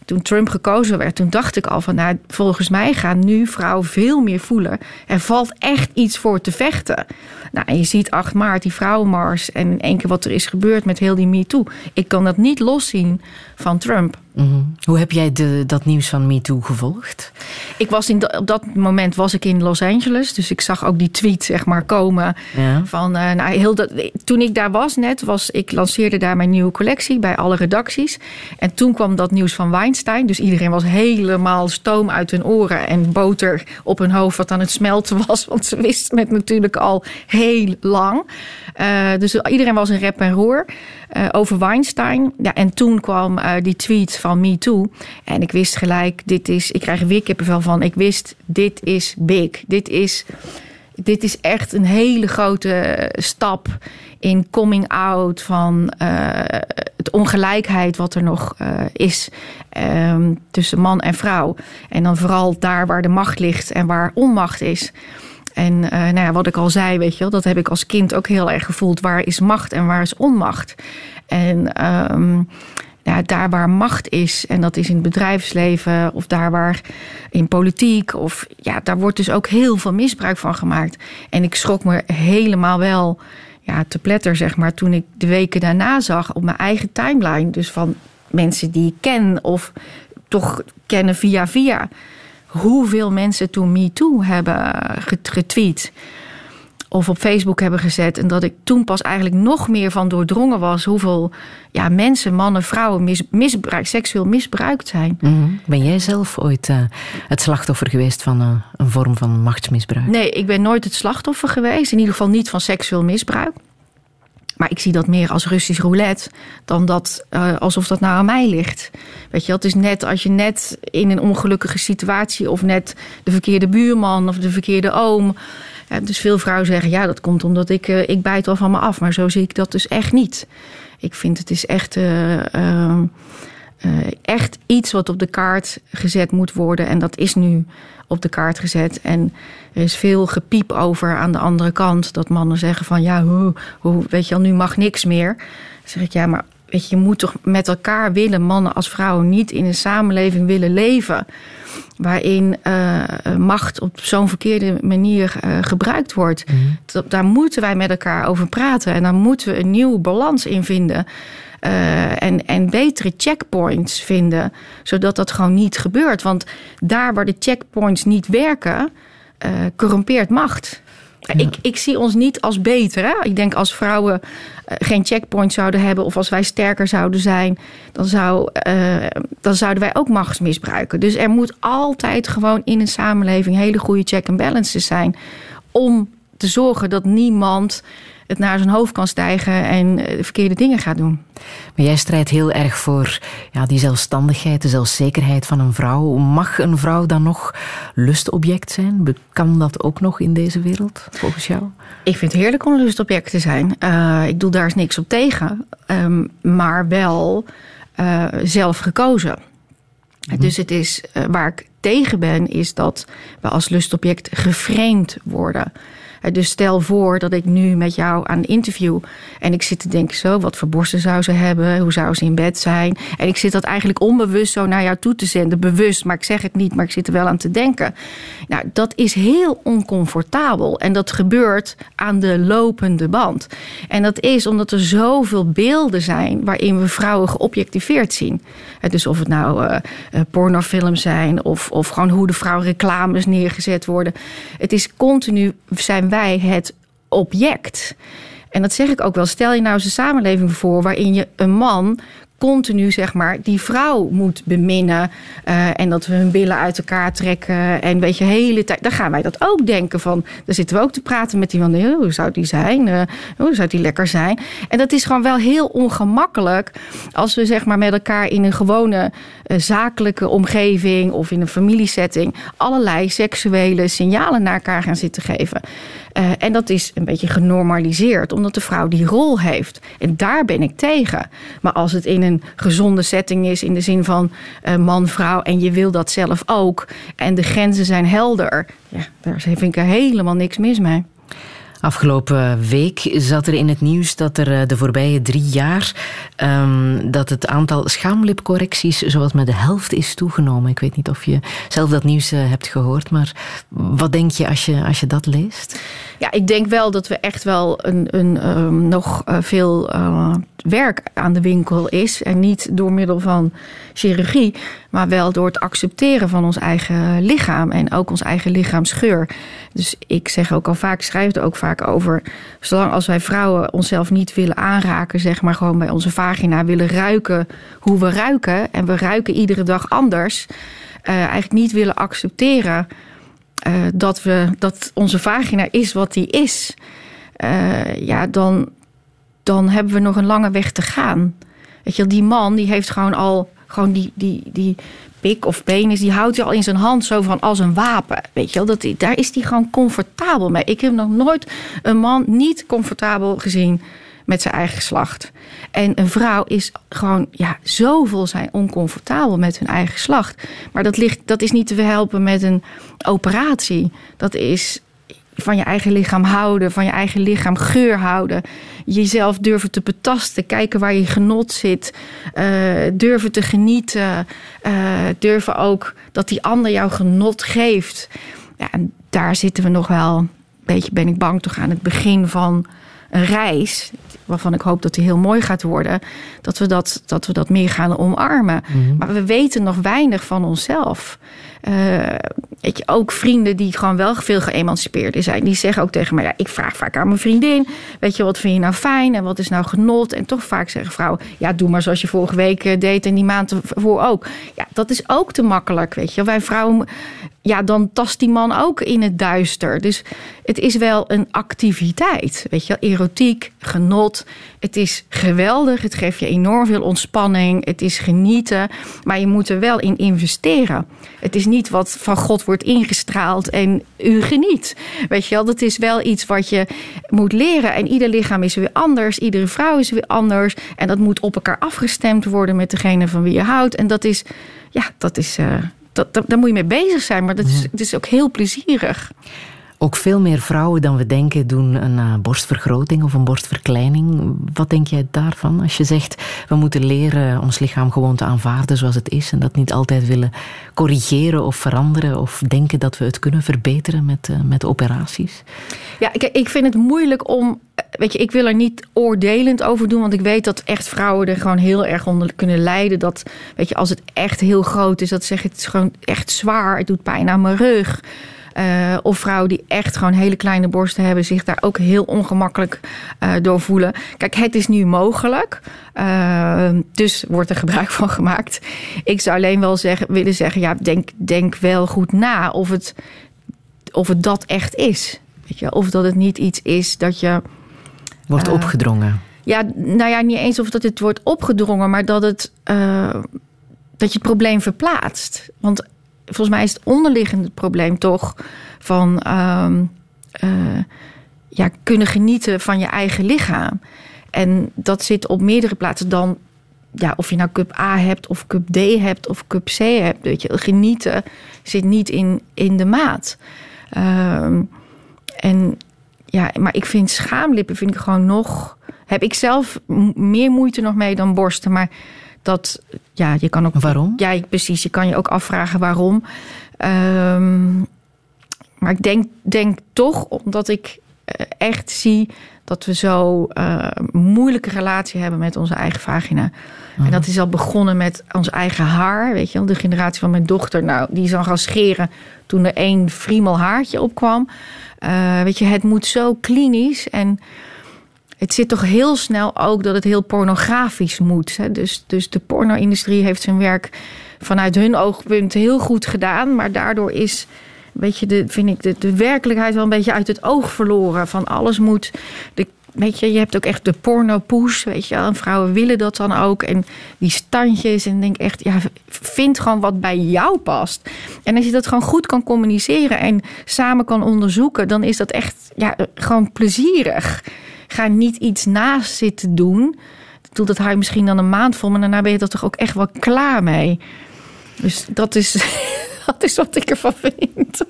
[SPEAKER 4] toen Trump gekozen werd, toen dacht ik al van, nou, volgens mij gaan nu vrouwen veel meer voelen. Er valt echt iets voor te vechten. Nou, je ziet 8 maart die vrouwenmars en in één keer wat er is gebeurd met heel die MeToo. Ik kan dat niet loszien van Trump.
[SPEAKER 3] Mhm. Hoe heb jij de, dat nieuws van MeToo gevolgd?
[SPEAKER 4] Ik was in op dat moment was ik in Los Angeles, dus ik zag ook die tweet zeg maar komen
[SPEAKER 3] Ja.
[SPEAKER 4] van eh, nou, heel dat, toen ik daar was net was ik lanceerde daar mijn nieuwe collectie bij alle redacties en toen kwam dat nieuws van Weinstein, dus iedereen was helemaal stoom uit hun oren en boter op hun hoofd wat aan het smelten [laughs] was, want ze wisten het natuurlijk al heel lang. Eh, dus iedereen was in rep en roer eh, over Weinstein. Ja, en toen kwam eh, die tweet van Me Too. En ik wist gelijk, dit is, ik krijg er weer kippenvel van. Ik wist, dit is big. Dit is, dit is echt een hele grote stap in coming out van eh, het ongelijkheid wat er nog eh, is ehm, tussen man en vrouw. En dan vooral daar waar de macht ligt en waar onmacht is. En eh, nou ja, wat ik al zei, weet je wel, dat heb ik als kind ook heel erg gevoeld. Waar is macht en waar is onmacht? En ehm, ja, daar waar macht is, en dat is in het bedrijfsleven of daar waar in politiek, of ja, daar wordt dus ook heel veel misbruik van gemaakt. En ik schrok me helemaal wel ja, te pletter, zeg maar, toen ik de weken daarna zag op mijn eigen timeline. Dus van mensen die ik ken of toch kennen via via. Hoeveel mensen toen MeToo hebben get- getweet of op Facebook hebben gezet. En dat ik toen pas eigenlijk nog meer van doordrongen was hoeveel ja, mensen, mannen, vrouwen mis, misbruik, seksueel misbruikt zijn.
[SPEAKER 3] Mhm. Ben jij zelf ooit eh, het slachtoffer geweest van eh, een vorm van machtsmisbruik?
[SPEAKER 4] Nee, ik ben nooit het slachtoffer geweest. In ieder geval niet van seksueel misbruik. Maar ik zie dat meer als Russisch roulette dan dat, eh, alsof dat nou aan mij ligt. Weet je, het is net als je net in een ongelukkige situatie of net de verkeerde buurman of de verkeerde oom. Dus veel vrouwen zeggen ja, dat komt omdat ik, eh, ik bijt wel van me af. Maar zo zie ik dat dus echt niet. Ik vind het is echt. eh, eh, echt iets wat op de kaart gezet moet worden. En dat is nu op de kaart gezet. En er is veel gepiep over aan de andere kant. Dat mannen zeggen van ja, hoe, hoe, weet je wel, nu mag niks meer. Dan zeg ik ja, maar weet je, je moet toch met elkaar willen, mannen als vrouwen, niet in een samenleving willen leven. Waarin eh, macht op zo'n verkeerde manier eh, gebruikt wordt. Dat- Daar moeten wij met elkaar over praten. En daar moeten we een nieuwe balans in vinden. Eh, en, en betere checkpoints vinden, zodat dat gewoon niet gebeurt. Want daar waar de checkpoints niet werken, eh corrumpeert macht. Ik, ik zie ons niet als beter. Hè? Ik denk als vrouwen eh, geen checkpoints zouden hebben of als wij sterker zouden zijn, dan, zou, dan zouden wij ook macht misbruiken. Dus er moet altijd gewoon in een samenleving hele goede check and balances zijn om te zorgen dat niemand het naar zijn hoofd kan stijgen en eh, de verkeerde dingen gaat doen.
[SPEAKER 3] Maar jij strijdt heel erg voor ja, die zelfstandigheid, de zelfzekerheid van een vrouw. Mag een vrouw dan nog lustobject zijn? Kan dat ook nog in deze wereld, volgens jou?
[SPEAKER 4] Ik vind het heerlijk om een lustobject te zijn. Eh, ik doe daar eens niks op tegen. Ehm, maar wel eh, zelf gekozen. Dus het is, waar ik tegen ben, is dat we als lustobject geframed worden. Eh, dus stel voor dat ik nu met jou aan een interview... en ik zit te denken zo, wat voor borsten zou ze hebben? Hoe zou ze in bed zijn? En ik zit dat eigenlijk onbewust zo naar jou toe te zenden. Bewust, maar ik zeg het niet, maar ik zit er wel aan te denken. Nou, dat is heel oncomfortabel. En dat gebeurt aan de lopende band. En dat is omdat er zoveel beelden zijn... waarin we vrouwen geobjectiveerd zien. Eh, Dus of het nou eh, pornofilms zijn... Of, of gewoon hoe de vrouw reclames neergezet worden. Het is continu, zijn wij het object. En dat zeg ik ook wel. Stel je nou eens een samenleving voor... waarin je een man continu zeg maar die vrouw moet beminnen eh, en dat we hun billen uit elkaar trekken en weet je hele tijd dan gaan wij dat ook denken van dan zitten we ook te praten met die hoe zou die zijn? Eh, hoe zou die lekker zijn? En dat is gewoon wel heel ongemakkelijk als we zeg maar met elkaar in een gewone eh, zakelijke omgeving of in een familiesetting allerlei seksuele signalen naar elkaar gaan zitten geven Eh, en dat is een beetje genormaliseerd, omdat de vrouw die rol heeft. En daar ben ik tegen. Maar als het in een gezonde setting is, in de zin van eh, man, vrouw, en je wil dat zelf ook, en de grenzen zijn helder, ja, daar vind ik er helemaal niks mis mee.
[SPEAKER 3] Afgelopen week zat er in het nieuws dat er eh, de voorbije drie jaar ehm, dat het aantal schaamlipcorrecties zowat met de helft is toegenomen. Ik weet niet of je zelf dat nieuws eh, hebt gehoord, maar wat denk je als je, als je dat leest?
[SPEAKER 4] Ja, ik denk wel dat we echt wel een, een, ehm, nog eh, veel werk aan de winkel is. En niet door middel van chirurgie, maar wel door het accepteren van ons eigen lichaam en ook ons eigen lichaamsgeur. Dus ik zeg ook al vaak, schrijf er ook vaak over. Zolang als wij vrouwen onszelf niet willen aanraken, zeg maar gewoon bij onze vagina willen ruiken hoe we ruiken. En we ruiken iedere dag anders. eh, eigenlijk niet willen accepteren eh, dat, we, dat onze vagina is wat die is, eh, ja, dan, dan hebben we nog een lange weg te gaan. Weet je, die man die heeft gewoon al gewoon die, die, die pik of penis, die houdt hij al in zijn hand zo van als een wapen. Weet je wel, dat, daar is hij gewoon comfortabel mee. Ik heb nog nooit een man niet comfortabel gezien met zijn eigen geslacht. En een vrouw is gewoon, ja, zoveel zijn oncomfortabel met hun eigen geslacht. Maar dat, ligt, dat is niet te verhelpen met een operatie. Dat is van je eigen lichaam houden, van je eigen lichaam geur houden. Jezelf durven te betasten, kijken waar je genot zit. eh, durven te genieten. eh, durven ook dat die ander jou genot geeft. Ja, en daar zitten we nog wel, een beetje ben ik bang toch aan het begin van een reis. Waarvan ik hoop dat die heel mooi gaat worden. Dat we dat, dat, we dat meer gaan omarmen. Maar we weten nog weinig van onszelf. Eh, weet je, ook vrienden die gewoon wel veel geëmancipeerder zijn. Die zeggen ook tegen mij, ja, ik vraag vaak aan mijn vriendin. Weet je, wat vind je nou fijn en wat is nou genot? En toch vaak zeggen vrouwen, ja, doe maar zoals je vorige week eh, deed en die maand ervoor ook. Ja, dat is ook te makkelijk, weet je. Wij vrouwen, ja, dan tast die man ook in het duister. Dus het is wel een activiteit, weet je. Erotiek, genot. Het is geweldig. Het geeft je enorm veel ontspanning. Het is genieten. Maar je moet er wel in investeren. Het is niet wat van God wordt ingestraald en u geniet. Weet je wel, dat is wel iets wat je moet leren. En ieder lichaam is weer anders. Iedere vrouw is weer anders. En dat moet op elkaar afgestemd worden met degene van wie je houdt. En dat is, ja, dat is... eh, dat, dat, daar moet je mee bezig zijn, maar dat is, het is ook heel plezierig.
[SPEAKER 3] Ook veel meer vrouwen dan we denken doen een eh, borstvergroting of een borstverkleining. Wat denk jij daarvan? Als je zegt, we moeten leren ons lichaam gewoon te aanvaarden zoals het is en dat niet altijd willen corrigeren of veranderen of denken dat we het kunnen verbeteren met, eh, met operaties.
[SPEAKER 4] Ja, ik, ik vind het moeilijk om. Weet je, ik wil er niet oordelend over doen, want ik weet dat echt vrouwen er gewoon heel erg onder kunnen lijden. Dat, weet je, als het echt heel groot is, dat zeg het is gewoon echt zwaar. Het doet pijn aan mijn rug. Eh, of vrouwen die echt gewoon hele kleine borsten hebben, zich daar ook heel ongemakkelijk eh, door voelen. Kijk, het is nu mogelijk. Eh, dus wordt er gebruik van gemaakt. Ik zou alleen wel zeggen, willen zeggen, ja, denk, denk wel goed na of het, of het dat echt is. Weet je, of dat het niet iets is dat je.
[SPEAKER 3] Wordt
[SPEAKER 4] Eh,
[SPEAKER 3] opgedrongen.
[SPEAKER 4] Ja, nou ja, niet eens of dat het wordt opgedrongen, maar dat, het, dat je het probleem verplaatst. Want volgens mij is het onderliggende probleem toch van ehm, eh, ja, kunnen genieten van je eigen lichaam. En dat zit op meerdere plaatsen dan ja, of je nou cup A hebt of cup D hebt of cup C hebt. Weet je, genieten zit niet in, in de maat. Ehm, en ja, maar ik vind schaamlippen vind ik gewoon nog. Heb ik zelf meer moeite nog mee dan borsten. Maar dat, ja, je kan ook.
[SPEAKER 3] Waarom?
[SPEAKER 4] Ja, precies. Je kan je ook afvragen waarom. Ehm, maar ik denk, denk toch omdat ik eh, echt zie dat we zo eh, moeilijke relatie hebben met onze eigen vagina. En dat is al begonnen met ons eigen haar. Weet je wel, de generatie van mijn dochter, nou, die is al gaan scheren toen er één friemel haartje opkwam. Eh, weet je, het moet zo klinisch en het zit toch heel snel ook dat het heel pornografisch moet. Hè? Dus, dus de porno-industrie heeft zijn werk vanuit hun oogpunt heel goed gedaan. Maar daardoor is, weet je, de, vind ik de, de werkelijkheid wel een beetje uit het oog verloren. Van alles moet. De, weet je, je hebt ook echt de porno-poes, weet je. En vrouwen willen dat dan ook. En die standjes. En denk echt, ja, vind gewoon wat bij jou past. En als je dat gewoon goed kan communiceren en samen kan onderzoeken, dan is dat echt ja, gewoon plezierig. Ga niet iets naast zitten doen. Bedoel, dat je misschien dan een maand vol, maar daarna ben je er toch ook echt wel klaar mee. Dus dat is, [laughs] dat is wat ik ervan vind.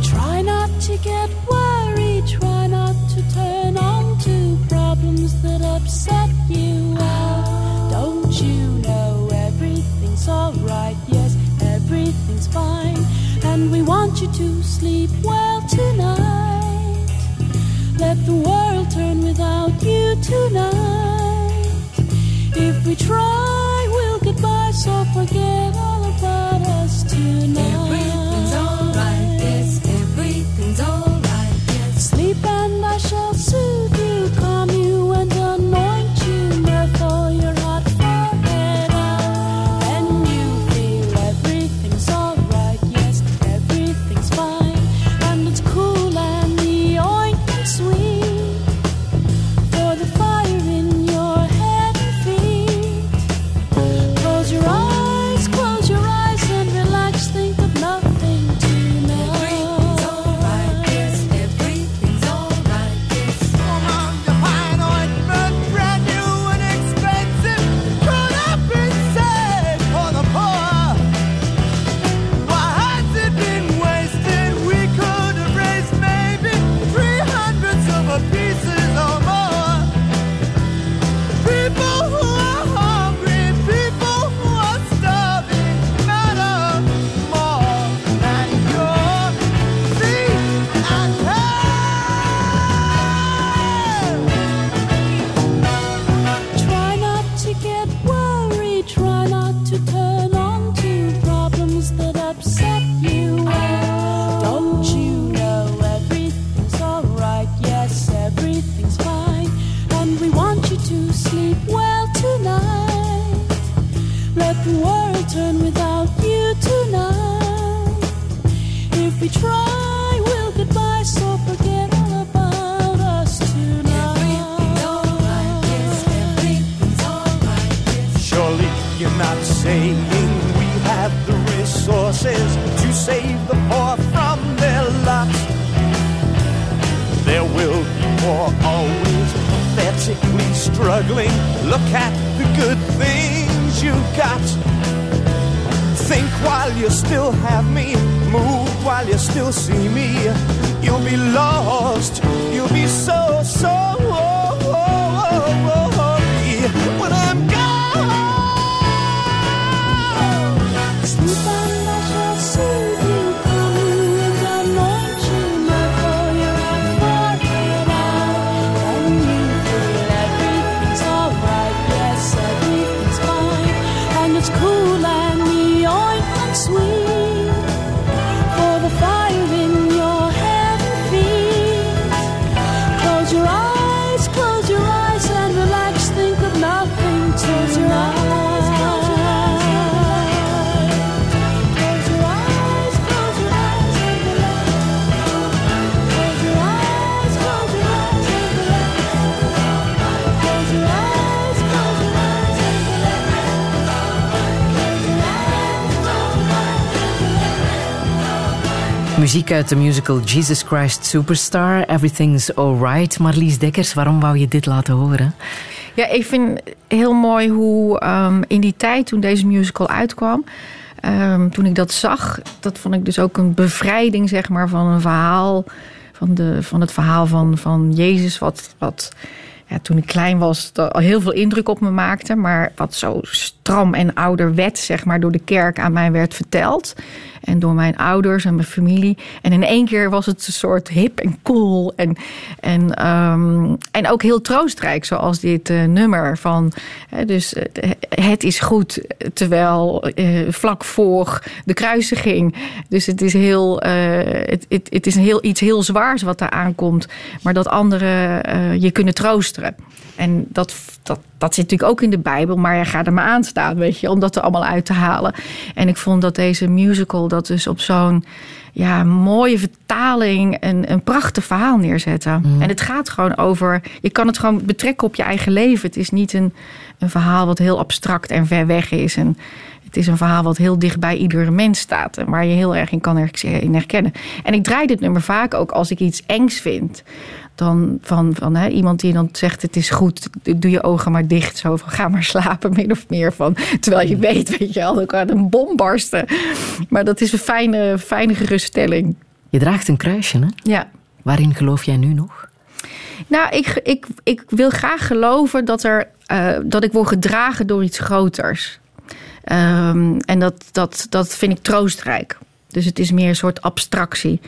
[SPEAKER 8] Try not to get worried, try not to turn on to problems that upset you. Fine. And we want you to sleep well tonight. Let the world turn without you tonight. If we try, we'll get by, so forget all
[SPEAKER 9] struggling. Look at the good things you got. Think while you still have me, move while you still see me. You'll be lost, you'll be so, so when I'm
[SPEAKER 3] Muziek uit de musical Jesus Christ Superstar, Everything's Alright. Marlies Dekkers, waarom wou je dit laten horen?
[SPEAKER 4] Ja, ik vind heel mooi hoe ehm, in die tijd toen deze musical uitkwam, ehm, toen ik dat zag, dat vond ik dus ook een bevrijding zeg maar, van een verhaal, van, de, van het verhaal van, van Jezus, wat, wat toen ik klein was al heel veel indruk op me maakte, maar wat zo stram en ouderwet zeg maar, door de kerk aan mij werd verteld. En door mijn ouders en mijn familie. En in één keer was het een soort hip en cool. En, en, ehm, en ook heel troostrijk, zoals dit eh, nummer van. Hè, dus eh, het is goed, terwijl eh, vlak voor de kruisiging. Dus het is, heel, het, het, het is heel, iets heel zwaars wat daar aankomt. Maar dat anderen je kunnen troosteren. En dat, dat, dat zit natuurlijk ook in de Bijbel, maar je gaat er maar aan staan, weet je, om dat er allemaal uit te halen. En ik vond dat deze musical dat dus op zo'n ja, mooie vertaling een, een prachtig verhaal neerzetten. En het gaat gewoon over, je kan het gewoon betrekken op je eigen leven. Het is niet een, een verhaal wat heel abstract en ver weg is. En het is een verhaal wat heel dicht bij iedere mens staat. En waar je heel erg in kan herkennen. En ik draai dit nummer vaak ook als ik iets engs vind. Dan van, van hè, iemand die dan zegt: Het is goed, doe je ogen maar dicht. Zo van ga maar slapen, [laughs] min of meer. Van, terwijl je weet, weet je wel, dan kan een bom barsten. Maar dat is een fijne, fijne geruststelling.
[SPEAKER 3] Je draagt een kruisje, hè?
[SPEAKER 4] Ja.
[SPEAKER 3] Waarin geloof jij nu nog?
[SPEAKER 4] Nou, ik, ik, ik wil graag geloven dat, er, eh, dat ik word gedragen door iets groters. Ehm, en dat, dat, dat vind ik troostrijk. Dus het is meer een soort abstractie.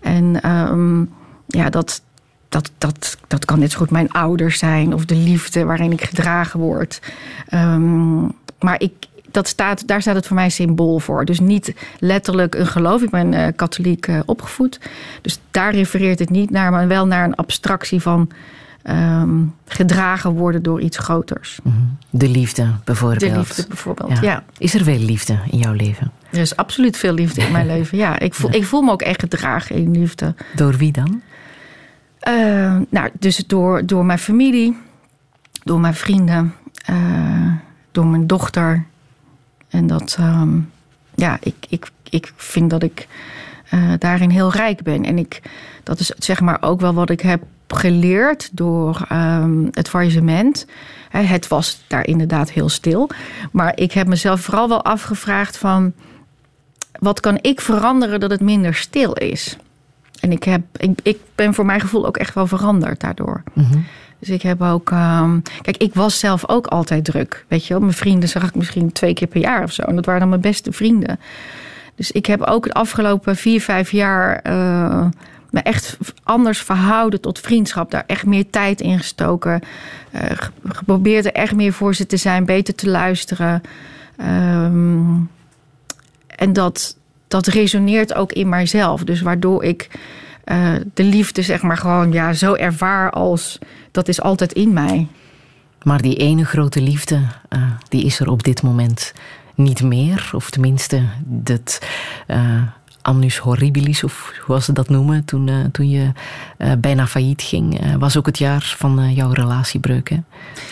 [SPEAKER 4] En ehm, ja, dat, dat, dat, dat kan net zo goed mijn ouders zijn of de liefde waarin ik gedragen word. Ehm, maar ik, dat staat, daar staat het voor mij symbool voor. Dus niet letterlijk een geloof. Ik ben eh, katholiek eh, opgevoed. Dus daar refereert het niet naar, maar wel naar een abstractie van ehm, gedragen worden door iets groters.
[SPEAKER 3] De liefde, bijvoorbeeld.
[SPEAKER 4] De liefde bijvoorbeeld, ja.
[SPEAKER 3] Is er veel liefde in jouw leven?
[SPEAKER 4] Er is absoluut veel liefde in mijn [laughs] leven. Ja, ik voel, ik voel me ook echt gedragen in liefde.
[SPEAKER 3] Door wie dan?
[SPEAKER 4] Eh, nou, dus door, door mijn familie, door mijn vrienden, eh, door mijn dochter. En dat, ehm, ja, ik, ik, ik vind dat ik eh, daarin heel rijk ben. En ik, dat is zeg maar ook wel wat ik heb geleerd door ehm, het faillissement. Het was daar inderdaad heel stil. Maar ik heb mezelf vooral wel afgevraagd van... wat kan ik veranderen dat het minder stil is? En ik, heb, ik, ik ben voor mijn gevoel ook echt wel veranderd daardoor. Dus ik heb ook. ehm, kijk, ik was zelf ook altijd druk. Weet je wel, mijn vrienden zag ik misschien twee keer per jaar of zo. En dat waren dan mijn beste vrienden. Dus ik heb ook de afgelopen vier, vijf jaar. eh, me echt anders verhouden tot vriendschap. Daar echt meer tijd in gestoken. Eh, ge- geprobeerd er echt meer voor ze te zijn, beter te luisteren. Ehm, en dat, dat resoneert ook in mijzelf. Dus waardoor ik eh, de liefde, zeg maar, gewoon ja, zo ervaar als dat is altijd in mij.
[SPEAKER 3] Maar die ene grote liefde, eh, die is er op dit moment niet meer. Of tenminste, dat eh, annus horribilis, of hoe ze dat noemen, toen, toen je eh, bijna failliet ging, eh, was ook het jaar van eh, jouw relatiebreuk. Hè?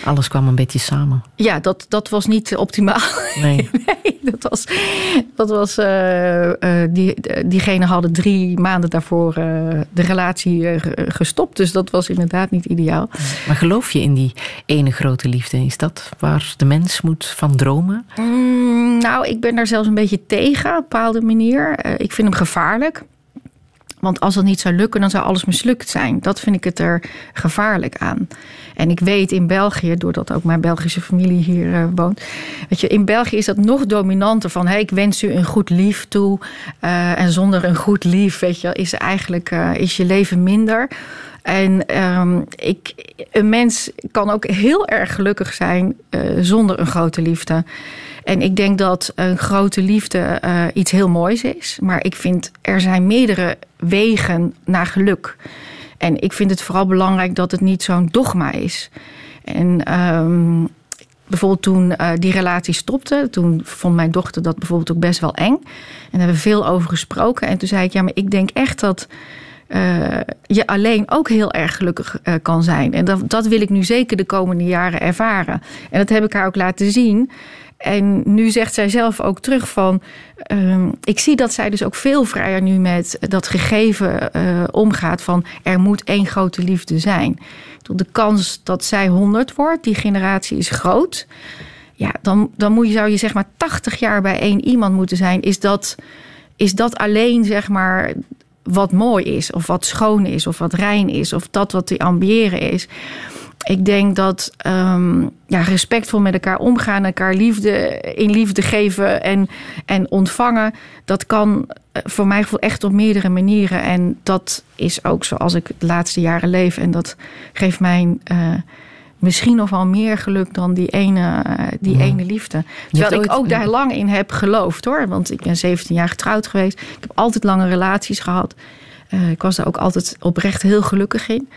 [SPEAKER 3] Alles kwam een beetje samen.
[SPEAKER 4] Ja, dat, dat was niet optimaal. [laughs]
[SPEAKER 3] Nee.
[SPEAKER 4] Nee, dat was. Dat was die, diegene hadden drie maanden daarvoor de relatie ge- gestopt. Dus dat was inderdaad niet ideaal.
[SPEAKER 3] Maar geloof je in die ene grote liefde? Is dat waar de mens moet van dromen?
[SPEAKER 4] Mm, nou, ik ben daar zelfs een beetje tegen op een bepaalde manier. Ik vind hem gevaarlijk. Want als dat niet zou lukken, dan zou alles mislukt zijn. Dat vind ik het er gevaarlijk aan. En ik weet in België, doordat ook mijn Belgische familie hier eh, woont. Weet je, in België is dat nog dominanter van hey, ik wens u een goed lief toe. Eh, en zonder een goed lief, weet je, is eigenlijk eh, is je leven minder. En ehm, ik, een mens kan ook heel erg gelukkig zijn zonder een grote liefde. En ik denk dat een grote liefde iets heel moois is. Maar ik vind er zijn meerdere wegen naar geluk. En ik vind het vooral belangrijk dat het niet zo'n dogma is. En ehm, bijvoorbeeld toen eh, die relatie stopte, toen vond mijn dochter dat bijvoorbeeld ook best wel eng. En daar hebben we veel over gesproken. En toen zei ik, ja, maar ik denk echt dat eh, je alleen ook heel erg gelukkig eh, kan zijn. En dat, dat wil ik nu zeker de komende jaren ervaren. En dat heb ik haar ook laten zien. En nu zegt zij zelf ook terug van... ehm, ik zie dat zij dus ook veel vrijer nu met dat gegeven eh, omgaat... van er moet één grote liefde zijn. De kans dat zij 100 wordt, die generatie is groot... Ja, dan, dan moet je, zou je zeg maar 80 jaar bij één iemand moeten zijn. Is dat, is dat alleen zeg maar wat mooi is, of wat schoon is, of wat rein is, of dat wat te ambiëren is. Ik denk dat ehm, ja, respectvol met elkaar omgaan, elkaar liefde in liefde geven en, en ontvangen, dat kan eh, voor mij gevoel echt op meerdere manieren. En dat is ook zoals ik de laatste jaren leef. En dat geeft mij eh, misschien nog wel meer geluk dan die ene, eh, die
[SPEAKER 3] Ja.
[SPEAKER 4] ene liefde. Terwijl ik
[SPEAKER 3] ooit-
[SPEAKER 4] ook daar lang in heb geloofd hoor. Want ik ben 17 jaar getrouwd geweest. Ik heb altijd lange relaties gehad. Eh, ik was daar ook altijd oprecht heel gelukkig in.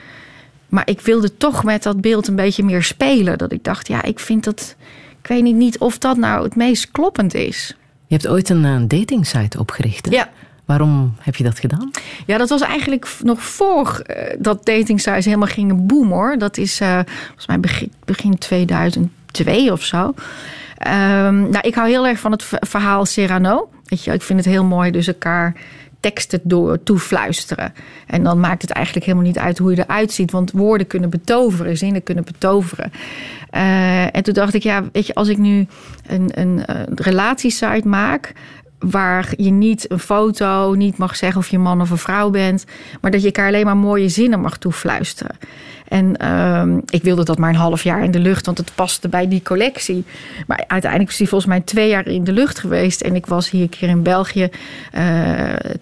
[SPEAKER 4] Maar ik wilde toch met dat beeld een beetje meer spelen. Dat ik dacht, ja, ik vind dat. Ik weet niet, niet of dat nou het meest kloppend is.
[SPEAKER 3] Je hebt ooit een eh, datingsite opgericht. Hè?
[SPEAKER 4] Ja.
[SPEAKER 3] Waarom heb je dat gedaan?
[SPEAKER 4] Ja, dat was eigenlijk nog voor eh, dat dating sites helemaal gingen boomen hoor. Dat is eh, volgens mij begin, begin 2002 of zo. Ehm, nou, ik hou heel erg van het verhaal Serrano. Weet je, ik vind het heel mooi, dus elkaar teksten door toefluisteren. En dan maakt het eigenlijk helemaal niet uit hoe je eruit ziet. Want woorden kunnen betoveren, zinnen kunnen betoveren. Eh, en toen dacht ik, ja, weet je, als ik nu een, een, een relatiesite maak waar je niet een foto, niet mag zeggen of je man of een vrouw bent, maar dat je elkaar alleen maar mooie zinnen mag toefluisteren. En ehm, ik wilde dat maar een half jaar in de lucht, want het paste bij die collectie. Maar uiteindelijk is die volgens mij twee jaar in de lucht geweest. En ik was hier een keer in België. eh,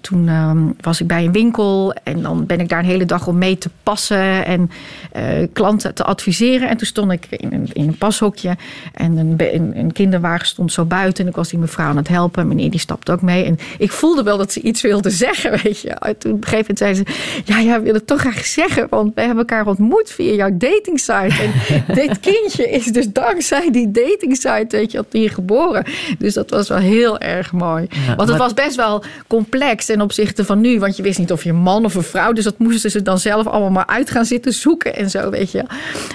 [SPEAKER 4] toen ehm, was ik bij een winkel en dan ben ik daar een hele dag om mee te passen en eh, klanten te adviseren. En toen stond ik in een, in een pashokje en een, een, kinderwagen stond zo buiten. En ik was die mevrouw aan het helpen. Meneer die stapte ook mee. En ik voelde wel dat ze iets wilde zeggen, [laughs] weet je. En toen op een gegeven moment zei ze... Ja, ja, willen het toch graag zeggen. Want we hebben elkaar ontmoet via jouw datingsite. En [laughs] dit kindje is dus dankzij die datingsite, weet je, hier geboren. Dus dat was wel heel erg mooi.
[SPEAKER 3] Ja,
[SPEAKER 4] want het
[SPEAKER 3] maar-
[SPEAKER 4] was best wel complex ten opzichte van nu. Want je wist niet of je een man of een vrouw... Dus dat moesten ze dan zelf allemaal maar uit gaan zitten zoeken en zo, weet je.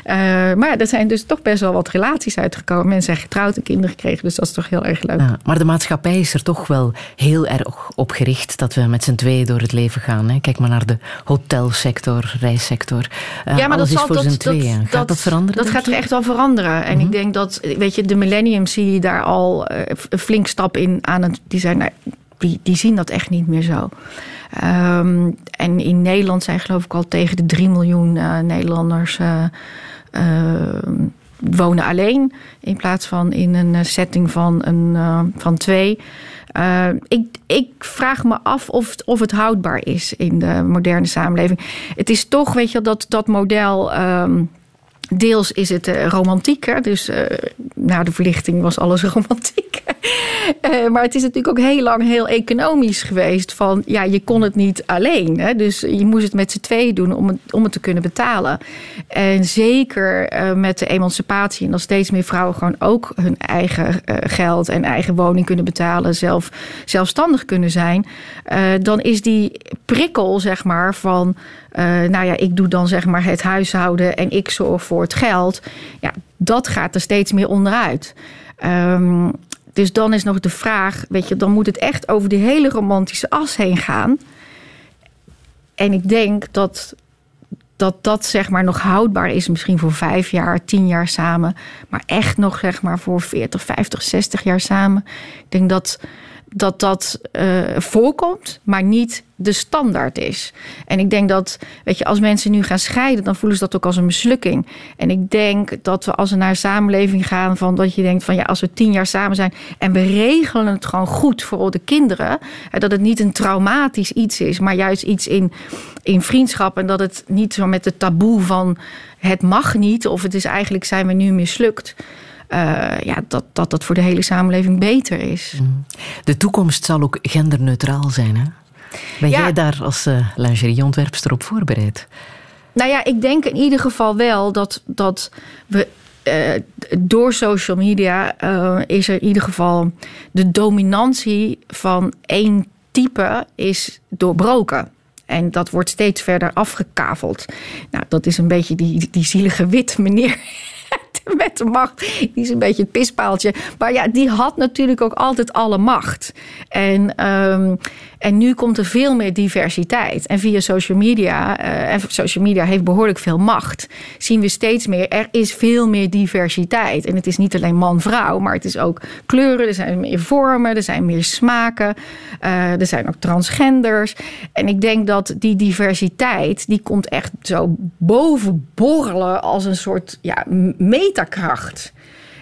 [SPEAKER 4] Eh, maar ja, er zijn dus toch best wel wat relaties uitgekomen. Mensen zijn getrouwd en kinderen gekregen. Dus dat is toch heel erg leuk.
[SPEAKER 3] Ja, maar de maatschappij is er toch wel heel erg op gericht dat we met z'n tweeën door het leven gaan. Hè? Kijk maar naar de hotelsector, reissector. Alles is voor z'n tweeën. Gaat dat, veranderen?
[SPEAKER 4] Dat gaat
[SPEAKER 3] je?
[SPEAKER 4] echt wel veranderen. En ik denk dat, weet je, de millenniums zie je daar al eh, een flink stap in aan het. Die zijn, nou, die, die zien dat echt niet meer zo. Ehm, en in Nederland zijn geloof ik al tegen de 3 miljoen eh, Nederlanders eh, wonen alleen. In plaats van in een setting van, een, van twee. Eh, ik, ik vraag me af of, of het houdbaar is in de moderne samenleving. Het is toch, weet je, dat, dat model. ehm, Deels is het eh, romantiek. Hè? Dus eh, na de verlichting was alles [laughs] romantiek. Eh, maar het is natuurlijk ook heel lang heel economisch geweest. Van ja, je kon het niet alleen. Hè? Dus je moest het met z'n tweeën doen om het, om het te kunnen betalen. En zeker met de emancipatie en dat steeds meer vrouwen gewoon ook hun eigen geld en eigen woning kunnen betalen, zelf, zelfstandig kunnen zijn. dan is die prikkel, zeg maar, van eh, nou ja, ik doe dan zeg maar het huishouden en ik zorg voor het geld. Ja, dat gaat er steeds meer onderuit. Ehm, dus dan is nog de vraag, weet je, dan moet het echt over die hele romantische as heen gaan. En ik denk dat dat dat zeg maar nog houdbaar is, misschien voor vijf jaar, tien jaar samen, maar echt nog zeg maar voor 40, 50, 60 jaar samen. Ik denk dat dat, dat eh, voorkomt, maar niet de standaard is. En ik denk dat, weet je, als mensen nu gaan scheiden, dan voelen ze dat ook als een mislukking. En ik denk dat we als we naar een samenleving gaan, van dat je denkt van ja, als we tien jaar samen zijn en we regelen het gewoon goed voor de kinderen, dat het niet een traumatisch iets is, maar juist iets in, in vriendschap en dat het niet zo met het taboe van het mag niet of het is eigenlijk zijn we nu mislukt. Eh, ja, dat, dat dat voor de hele samenleving beter is.
[SPEAKER 3] De toekomst zal ook genderneutraal zijn. Hè? Ben
[SPEAKER 4] Ja.
[SPEAKER 3] jij daar als eh lingerieontwerpster op voorbereid?
[SPEAKER 4] Nou ja, ik denk in ieder geval wel dat, dat we eh, door social media is er in ieder geval de dominantie van één type is doorbroken. En dat wordt steeds verder afgekaveld. Nou, dat is een beetje die, die zielige wit meneer [laughs] met de macht. Die is een beetje het pispaaltje. Maar ja, die had natuurlijk ook altijd alle macht. En, ehm, en nu komt er veel meer diversiteit. En via social media, eh, en social media heeft behoorlijk veel macht, zien we steeds meer, er is veel meer diversiteit. En het is niet alleen man-vrouw, maar het is ook kleuren, er zijn meer vormen, er zijn meer smaken, eh, er zijn ook transgenders. En ik denk dat die diversiteit, die komt echt zo boven borrelen als een soort ja, metakracht.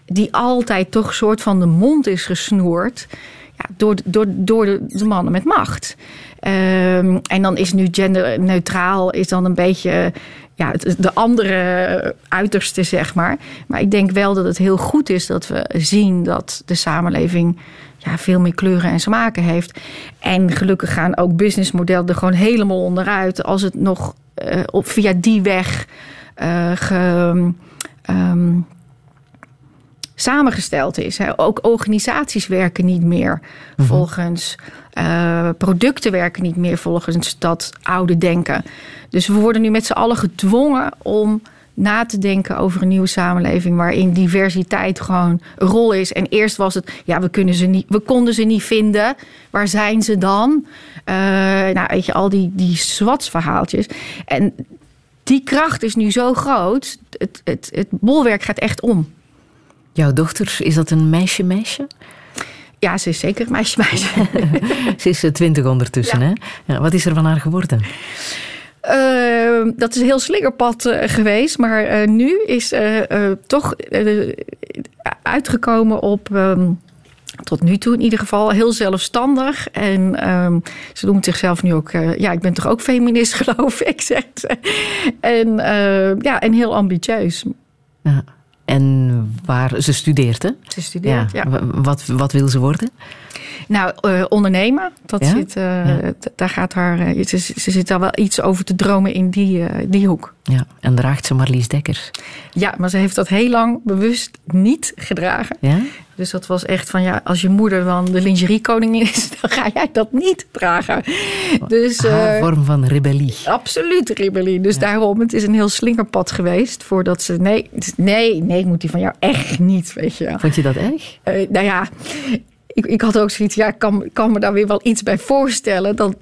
[SPEAKER 4] Die altijd toch soort van de mond is gesnoerd door, door, door de, de mannen met macht. Ehm, en dan is nu genderneutraal is dan een beetje ja, de andere uiterste, zeg maar. Maar ik denk wel dat het heel goed is dat we zien dat de samenleving ja, veel meer kleuren en smaken heeft. En gelukkig gaan ook businessmodellen er gewoon helemaal onderuit als het nog eh, via die weg eh, ge, ehm, samengesteld is. Ook organisaties werken niet meer volgens eh, producten werken niet meer volgens dat oude denken. Dus we worden nu met z'n allen gedwongen om na te denken over een nieuwe samenleving waarin diversiteit gewoon een rol is. En eerst was het, ja, we, kunnen ze niet, we konden ze niet vinden. Waar zijn ze dan? Eh, nou, weet je, al die, die zwatsverhaaltjes. En die kracht is nu zo groot. Het, het, het bolwerk gaat echt om.
[SPEAKER 3] Jouw dochter, is dat een meisje-meisje?
[SPEAKER 4] Ja, ze is zeker een meisje, meisje. [laughs]
[SPEAKER 3] Ze is eh, twintig ondertussen,
[SPEAKER 4] Ja.
[SPEAKER 3] hè? Ja, wat is er van haar geworden?
[SPEAKER 4] Eh, dat is een heel slingerpad eh, geweest. Maar eh, nu is toch uitgekomen op... ehm, tot nu toe in ieder geval heel zelfstandig. En ehm, ze noemt zichzelf nu ook... ja, ik ben toch ook feminist, [laughs] geloof ik, zegt ze. En, ja, en heel ambitieus.
[SPEAKER 3] Ja. En waar ze studeert, hè?
[SPEAKER 4] Ze studeert, ja.
[SPEAKER 3] Wa- Wat, wat wil ze worden?
[SPEAKER 4] Nou, eh, ondernemen, dat
[SPEAKER 3] Ja?
[SPEAKER 4] zit, eh,
[SPEAKER 3] Ja.
[SPEAKER 4] daar gaat haar... eh, ze, ze zit daar wel iets over te dromen in die, die hoek.
[SPEAKER 3] Ja, en draagt ze Marlies Dekkers.
[SPEAKER 4] Ja, maar ze heeft dat heel lang bewust niet gedragen.
[SPEAKER 3] Ja?
[SPEAKER 4] Dus dat was echt van ja, als je moeder dan de lingeriekoningin is, [laughs] dan ga jij dat niet dragen. Dus
[SPEAKER 3] Haar
[SPEAKER 4] eh,
[SPEAKER 3] vorm van rebellie.
[SPEAKER 4] absoluut rebellie. Dus daarom, het is een heel slingerpad geweest voordat ze nee, nee, nee, ik moet die van jou echt niet, weet je.
[SPEAKER 3] Vond je dat erg?
[SPEAKER 4] Eh, nou ja, ik, ik had ook zoiets, ja, ik kan, kan me daar weer wel iets bij voorstellen. Dat,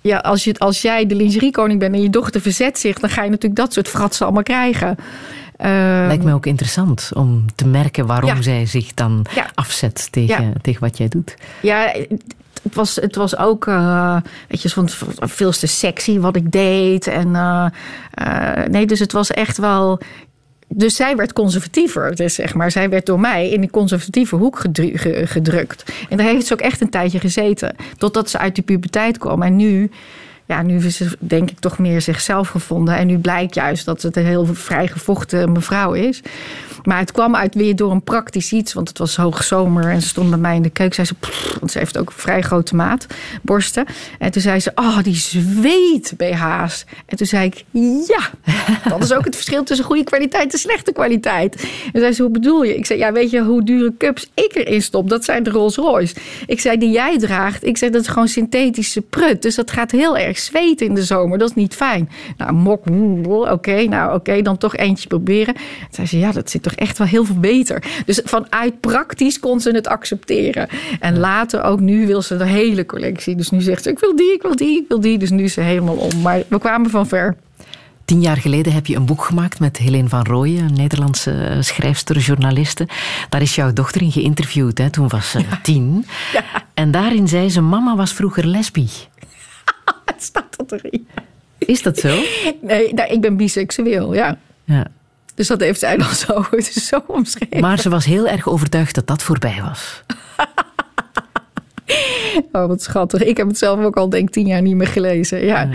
[SPEAKER 4] ja, als, je, als jij de lingeriekoning bent en je dochter verzet zich, dan ga je natuurlijk dat soort fratsen allemaal krijgen. Eh,
[SPEAKER 3] Lijkt me ook interessant om te merken waarom
[SPEAKER 4] Ja.
[SPEAKER 3] zij zich dan
[SPEAKER 4] Ja.
[SPEAKER 3] afzet tegen,
[SPEAKER 4] Ja.
[SPEAKER 3] tegen wat jij doet.
[SPEAKER 4] Ja, het was, het was ook, eh, weet je, ze vond het veel te sexy wat ik deed. En eh, eh, nee, dus het was echt wel. Dus zij werd conservatiever, dus zeg maar. Zij werd door mij in die conservatieve hoek gedru- ge- gedrukt. En daar heeft ze ook echt een tijdje gezeten. Totdat ze uit die puberteit kwam. En nu, ja, nu is ze denk ik toch meer zichzelf gevonden. En nu blijkt juist dat het een heel vrijgevochten mevrouw is. Maar het kwam uit weer door een praktisch iets. Want het was hoogzomer en ze stond bij mij in de keuken. Zei ze, want ze heeft ook vrij grote maat, borsten. En toen zei ze, oh, die zweet BH's. En toen zei ik, ja, dat is ook het verschil tussen goede kwaliteit en slechte kwaliteit. En zei ze, hoe bedoel je? Ik zei, ja, weet je hoe dure cups ik erin stop? Dat zijn de Rolls Royce. Ik zei, die jij draagt. Ik zei, dat is gewoon synthetische prut. Dus dat gaat heel erg zweten in de zomer. Dat is niet fijn. Nou, mok, oké, nou oké, dan toch eentje proberen. Toen zei ze, ja, dat zit toch echt wel heel veel beter. Dus vanuit praktisch kon ze het accepteren. En later ook nu wil ze de hele collectie. Dus nu zegt ze, ik wil die, ik wil die, ik wil die. Dus nu is ze helemaal om. Maar we kwamen van ver.
[SPEAKER 3] Tien jaar geleden heb je een boek gemaakt met Helene van Rooyen, een Nederlandse eh, schrijfster, journaliste. Daar is jouw dochter in geïnterviewd, hè? toen was ze tien. En daarin zei ze, mama was vroeger lesbi. [laughs]
[SPEAKER 4] Staat dat erin.
[SPEAKER 3] Is dat zo?
[SPEAKER 4] Nee, nou, ik ben biseksueel, ja.
[SPEAKER 3] Ja.
[SPEAKER 4] Dus dat heeft zij dan zo, het is zo omschreven.
[SPEAKER 3] Maar ze was heel erg overtuigd dat dat voorbij was. [laughs]
[SPEAKER 4] Oh, wat schattig. Ik heb het zelf ook al, denk ik, tien jaar niet meer gelezen. Ja.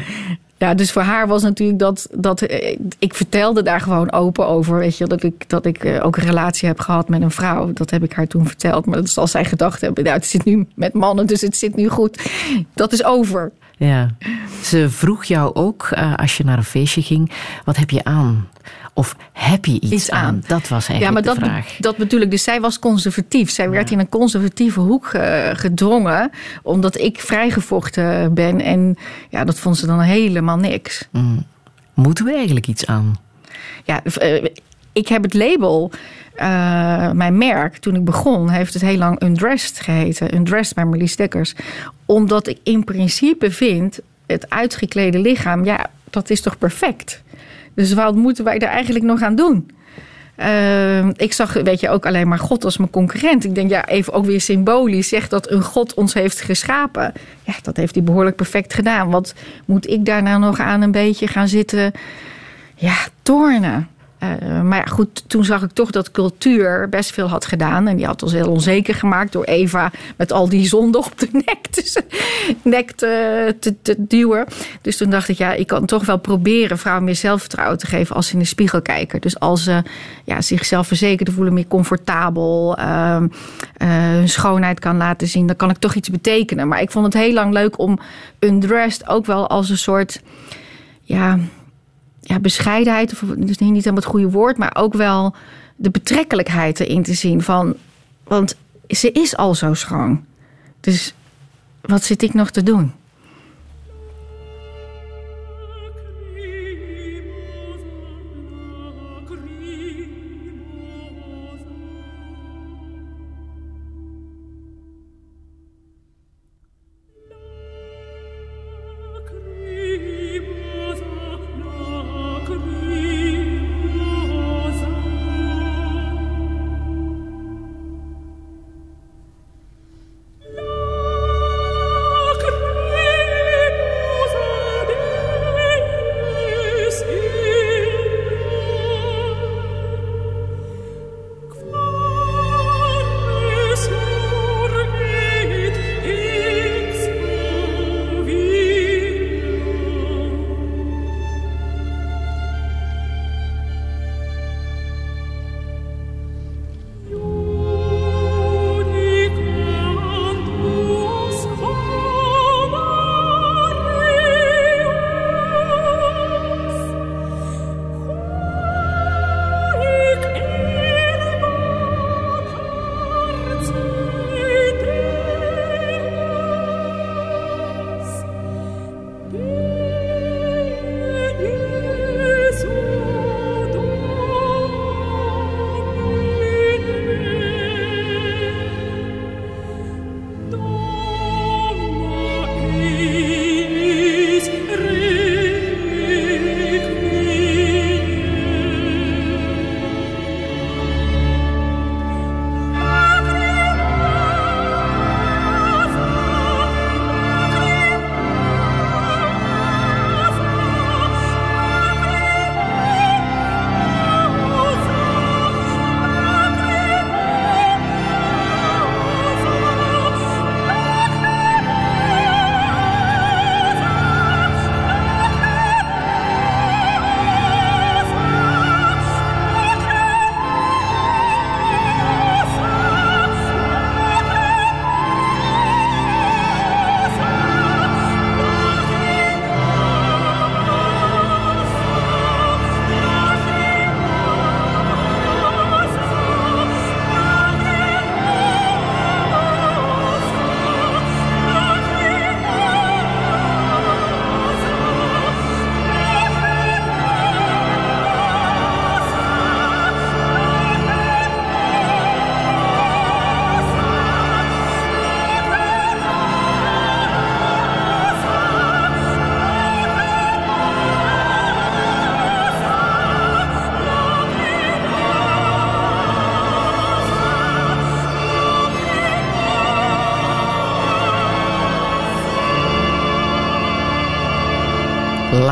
[SPEAKER 4] Ja, dus voor haar was natuurlijk dat, dat eh, ik vertelde daar gewoon open over, weet je, dat ik, dat ik eh, ook een relatie heb gehad met een vrouw. Dat heb ik haar toen verteld, maar dat zal zij gedacht hebben. Nou, het zit nu met mannen, dus het zit nu goed. Dat is over.
[SPEAKER 3] Ja. Ze vroeg jou ook, eh, als je naar een feestje ging, wat heb je aan? Of heb je iets,
[SPEAKER 4] Iets
[SPEAKER 3] aan?
[SPEAKER 4] aan.
[SPEAKER 3] Dat was eigenlijk
[SPEAKER 4] Ja, maar
[SPEAKER 3] de
[SPEAKER 4] dat,
[SPEAKER 3] vraag.
[SPEAKER 4] dat bedoel ik. Dus zij was conservatief. Zij werd in een conservatieve hoek eh, gedrongen. Omdat ik vrijgevochten ben. En ja, dat vond ze dan helemaal niks.
[SPEAKER 3] Moeten we eigenlijk iets aan?
[SPEAKER 4] Ja, eh, ik heb het label, eh, mijn merk, toen ik begon, heeft het heel lang Undressed geheten. Undressed bij Marlies Dekkers. Omdat ik in principe vind, het uitgeklede lichaam, ja, dat is toch perfect? Dus wat moeten wij er eigenlijk nog aan doen? Uh, ik zag, weet je, ook alleen maar God als mijn concurrent. Ik denk, ja, even ook weer symbolisch. Zegt dat een God ons heeft geschapen. Ja, dat heeft hij behoorlijk perfect gedaan. Wat moet ik daar nou nog aan een beetje gaan zitten? Ja, tornen. Uh, maar ja, goed, toen zag ik toch dat cultuur best veel had gedaan. En die had ons heel onzeker gemaakt door Eva met al die zonden op de nek, te, duwen. Dus toen dacht ik, ja, ik kan toch wel proberen vrouwen meer zelfvertrouwen te geven als ze in de spiegel kijken. Dus als ze ja, zichzelf verzekerd voelen, meer comfortabel, uh, uh, hun schoonheid kan laten zien, dan kan ik toch iets betekenen. Maar ik vond het heel lang leuk om undressed ook wel als een soort. Ja, ja, bescheidenheid, of dus niet helemaal het goede woord, maar ook wel de betrekkelijkheid erin te zien van, want ze is al zo schoon. Dus wat zit ik nog te doen?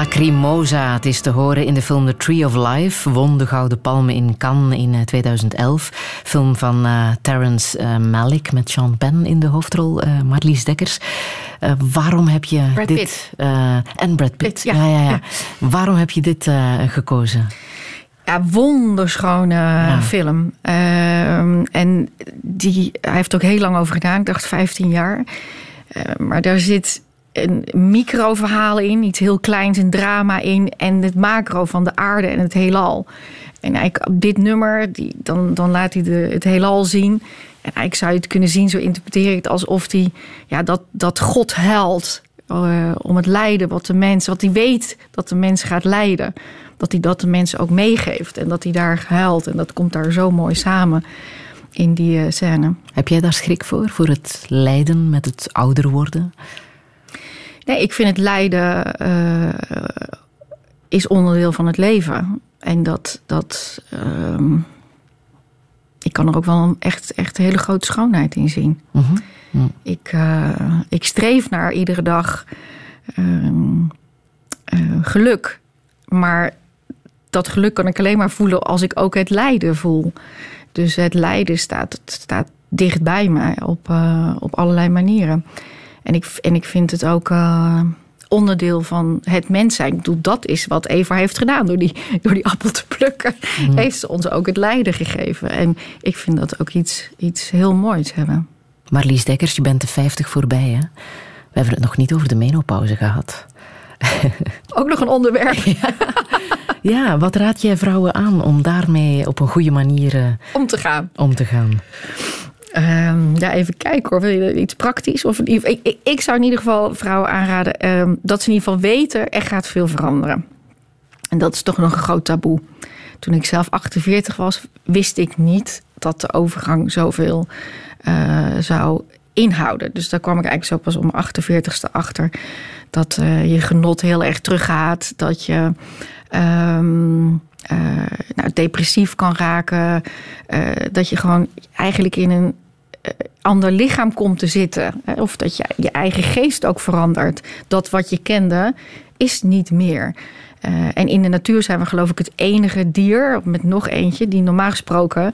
[SPEAKER 3] Lacrimosa, het is te horen in de film The Tree of Life. Won de Gouden Palmen in Cannes in 2011. Film van uh, Terrence uh, Malick met Sean Penn in de hoofdrol. Uh, Marlies Dekkers. waarom heb je
[SPEAKER 4] Brad
[SPEAKER 3] dit...
[SPEAKER 4] Pitt.
[SPEAKER 3] en Brad Pitt.
[SPEAKER 4] Pitt, ja.
[SPEAKER 3] ja, ja. Waarom heb je dit gekozen?
[SPEAKER 4] Ja, wonderschone film. Ehm, en die, hij heeft er ook heel lang over gedaan. Ik dacht 15 jaar. Uh, maar daar zit een microverhaal in, iets heel kleins, een drama in. En het macro van de aarde en het heelal. En eigenlijk op dit nummer, die, dan, dan laat hij de, het heelal zien. En eigenlijk zou je het kunnen zien, zo interpreteer ik het alsof hij, ja, dat, dat God huilt eh, om het lijden wat de mens, wat hij weet dat de mens gaat lijden. Dat hij dat de mensen ook meegeeft en dat hij daar huilt. En dat komt daar zo mooi samen in die eh, scène.
[SPEAKER 3] Heb jij daar schrik voor, voor het lijden met het ouder worden?
[SPEAKER 4] Nee, ik vind het lijden eh, is onderdeel van het leven. En dat, dat ehm, ik kan er ook wel een echt, echt hele grote schoonheid in zien.
[SPEAKER 3] Mhm.
[SPEAKER 4] Ik, eh, ik streef naar iedere dag ehm, eh, geluk. Maar dat geluk kan ik alleen maar voelen als ik ook het lijden voel. Dus het lijden staat, staat dicht bij mij op, op allerlei manieren. En ik, en ik vind het ook eh, onderdeel van het mens zijn. Ik bedoel, dat is wat Eva heeft gedaan. Door die, door die appel te plukken, heeft ze ons ook het lijden gegeven. En ik vind dat ook iets, iets heel moois hebben.
[SPEAKER 3] Marlies Dekkers, je bent de 50 voorbij, hè? We hebben het nog niet over de menopauze gehad. [laughs]
[SPEAKER 4] Ook nog een onderwerp [laughs]
[SPEAKER 3] Ja, wat raad jij vrouwen aan om daarmee op een goede manier eh,
[SPEAKER 4] om te gaan.
[SPEAKER 3] om te gaan?
[SPEAKER 4] Ehm, ja, even kijken je iets praktisch? Of, ik, ik, ik zou in ieder geval vrouwen aanraden ehm, dat ze in ieder geval weten er gaat veel veranderen. En dat is toch nog een groot taboe. Toen ik zelf 48 was, wist ik niet dat de overgang zoveel eh, zou inhouden. Dus daar kwam ik eigenlijk zo pas om mijn 48ste achter. Dat eh, je genot heel erg teruggaat. Dat je ehm, eh, nou, depressief kan raken. dat je gewoon eigenlijk in een ander lichaam komt te zitten. Of dat je je eigen geest ook verandert. Dat wat je kende is niet meer. Eh, en in de natuur zijn we geloof ik het enige dier, met nog eentje, die normaal gesproken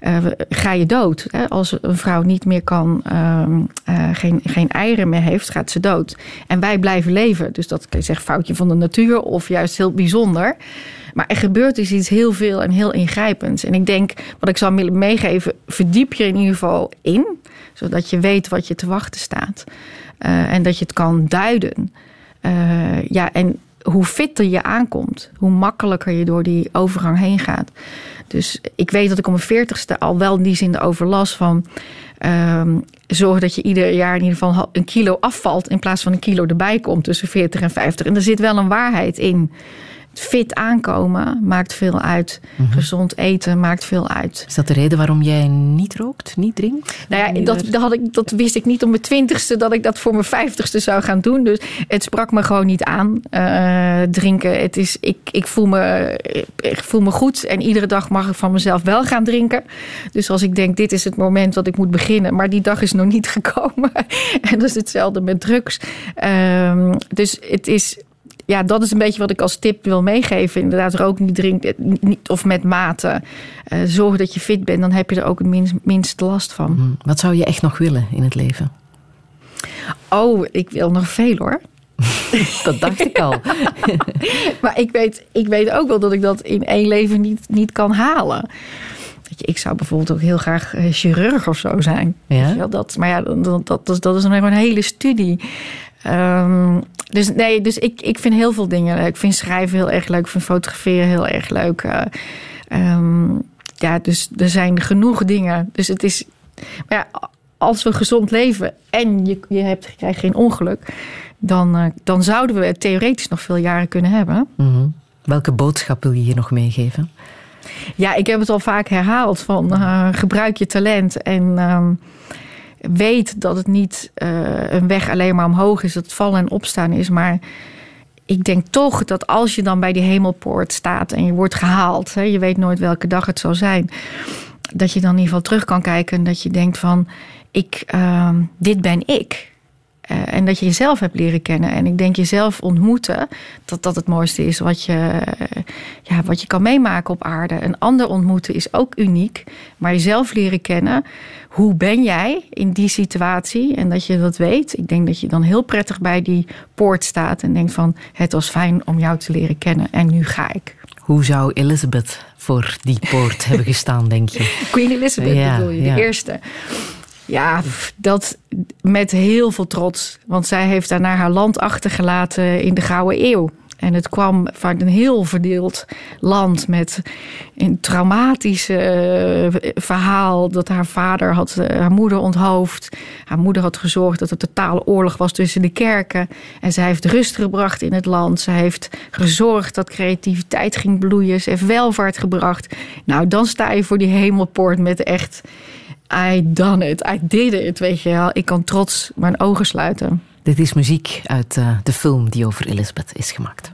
[SPEAKER 4] eh, ga je dood. Hè? Als een vrouw niet meer kan, ehm, eh, geen, geen eieren meer heeft, gaat ze dood. En wij blijven leven. Dus dat kan je zeggen foutje van de natuur of juist heel bijzonder. Maar er gebeurt dus iets heel veel en heel ingrijpends. En ik denk, wat ik zou willen meegeven, verdiep je in ieder geval in. Zodat je weet wat je te wachten staat. Eh, en dat je het kan duiden. Eh, ja, en hoe fitter je aankomt, hoe makkelijker je door die overgang heen gaat. Dus ik weet dat ik om mijn veertigste al wel in die zin de overlas van... ehm, zorg dat je ieder jaar in ieder geval een kilo afvalt... in plaats van een kilo erbij komt tussen 40 en 50. En er zit wel een waarheid in. Fit aankomen maakt veel uit. Gezond eten maakt veel uit.
[SPEAKER 3] Is dat de reden waarom jij niet rookt, niet drinkt?
[SPEAKER 4] Nou ja, dat, dat, had ik, dat wist ik niet om mijn twintigste dat ik dat voor mijn vijftigste zou gaan doen. Dus het sprak me gewoon niet aan. eh, drinken. Het is, ik, ik, voel me, ik voel me goed en iedere dag mag ik van mezelf wel gaan drinken. Dus als ik denk, dit is het moment dat ik moet beginnen, maar die dag is nog niet [laughs] gekomen. en dat is hetzelfde met drugs. Ehm, dus het is ja, dat is een beetje wat ik als tip wil meegeven. Inderdaad, rook niet, drink niet of met mate. Eh, zorg dat je fit bent, dan heb je er ook het minst, minst last van.
[SPEAKER 3] Hm, Wat zou je echt nog willen in het leven?
[SPEAKER 4] Oh, ik wil nog veel hoor. [laughs]
[SPEAKER 3] Dat dacht ik al. [laughs]
[SPEAKER 4] Maar ik weet, ik weet ook wel dat ik dat in één leven niet, niet kan halen. Ik zou bijvoorbeeld ook heel graag eh, chirurg of zo zijn.
[SPEAKER 3] Ja?
[SPEAKER 4] Dat, maar ja, dat, dat, dat, is- dat is een hele studie. Ehm, dus nee, dus ik, ik vind heel veel dingen leuk. Ik vind schrijven heel erg leuk. Ik vind fotograferen heel erg leuk. Eh, ehm, ja, dus er zijn genoeg dingen. Dus het is... Maar ja, als we gezond leven en je, je hebt, je krijgt geen ongeluk... Dan, eh, dan zouden we het theoretisch nog veel jaren kunnen hebben.
[SPEAKER 3] Mhm. Welke boodschap wil je hier nog meegeven?
[SPEAKER 4] Ja, ik heb het al vaak herhaald van eh, gebruik je talent en ehm, weet dat het niet eh, een weg alleen maar omhoog is, dat het vallen en opstaan is, maar ik denk toch dat als je dan bij die hemelpoort staat en je wordt gehaald, hè, je weet nooit welke dag het zal zijn, dat je dan in ieder geval terug kan kijken en dat je denkt van, ik, ehm, dit ben ik. Eh, en dat je jezelf hebt leren kennen. En ik denk jezelf ontmoeten, dat dat het mooiste is wat je, ja, wat je kan meemaken op aarde. Een ander ontmoeten is ook uniek. Maar jezelf leren kennen, hoe ben jij in die situatie? En dat je dat weet. Ik denk dat je dan heel prettig bij die poort staat en denkt van... het was fijn om jou te leren kennen en nu ga ik.
[SPEAKER 3] Hoe zou Elizabeth voor die poort [laughs] hebben gestaan, denk je?
[SPEAKER 4] Queen Elizabeth
[SPEAKER 3] Ja,
[SPEAKER 4] bedoel je,
[SPEAKER 3] ja.
[SPEAKER 4] de eerste. Ja, dat met heel veel trots. Want zij heeft daarna haar land achtergelaten in de Gouden Eeuw. En het kwam vanuit een heel verdeeld land met een traumatisch eh, verhaal dat haar vader had eh, haar moeder onthoofd. Haar moeder had gezorgd dat er totale oorlog was tussen de kerken. En zij heeft rust gebracht in het land. Ze heeft gezorgd dat creativiteit ging bloeien. Ze heeft welvaart gebracht. Nou, dan sta je voor die hemelpoort met echt... I done it, I did it, weet je wel. Ik kan trots mijn ogen sluiten.
[SPEAKER 3] Dit is muziek uit eh, de film die over Elizabeth is gemaakt.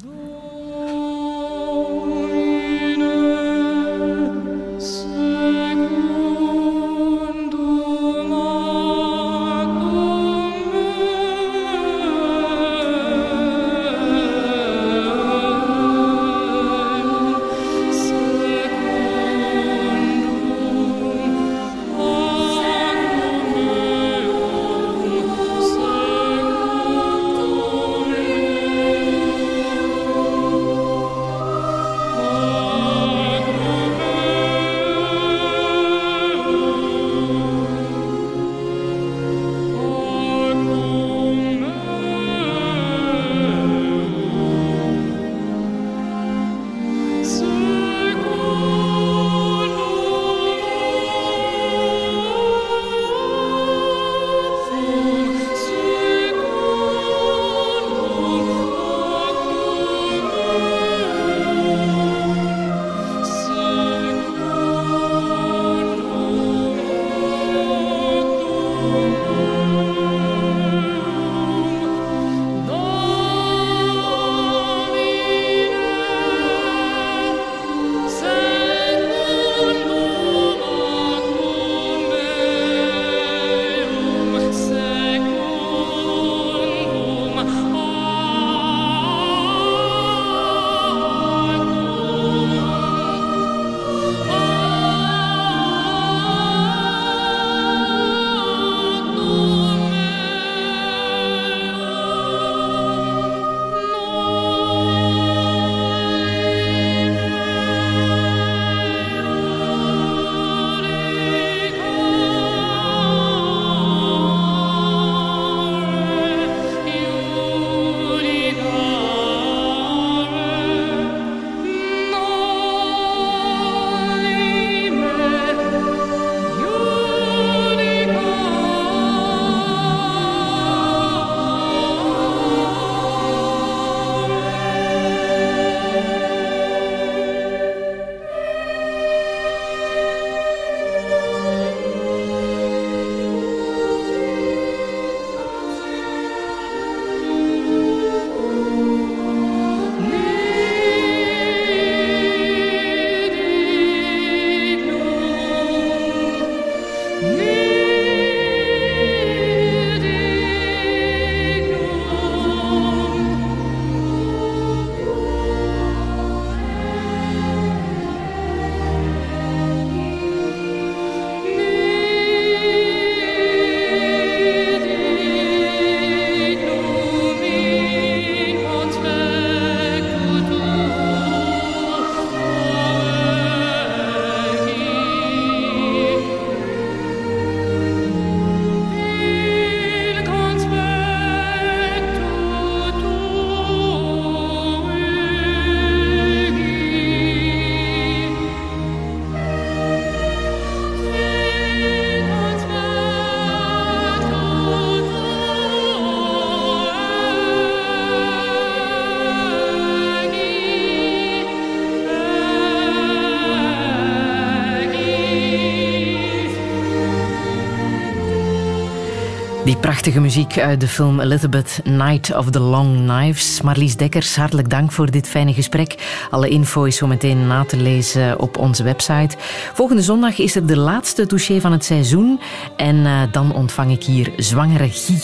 [SPEAKER 3] Prachtige muziek uit de film Elizabeth Night of the Long Knives. Marlies Dekkers, hartelijk dank voor dit fijne gesprek. Alle info is zo meteen na te lezen op onze website. Volgende zondag is er de laatste touché van het seizoen. En eh, dan ontvang ik hier zwangere Guy.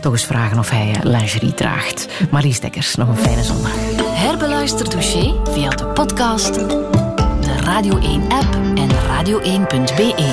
[SPEAKER 3] Toch eens vragen of hij eh, lingerie draagt. Marlies Dekkers, nog een fijne zondag.
[SPEAKER 10] Herbeluister Touché via de podcast, de Radio 1-app en radio1.be.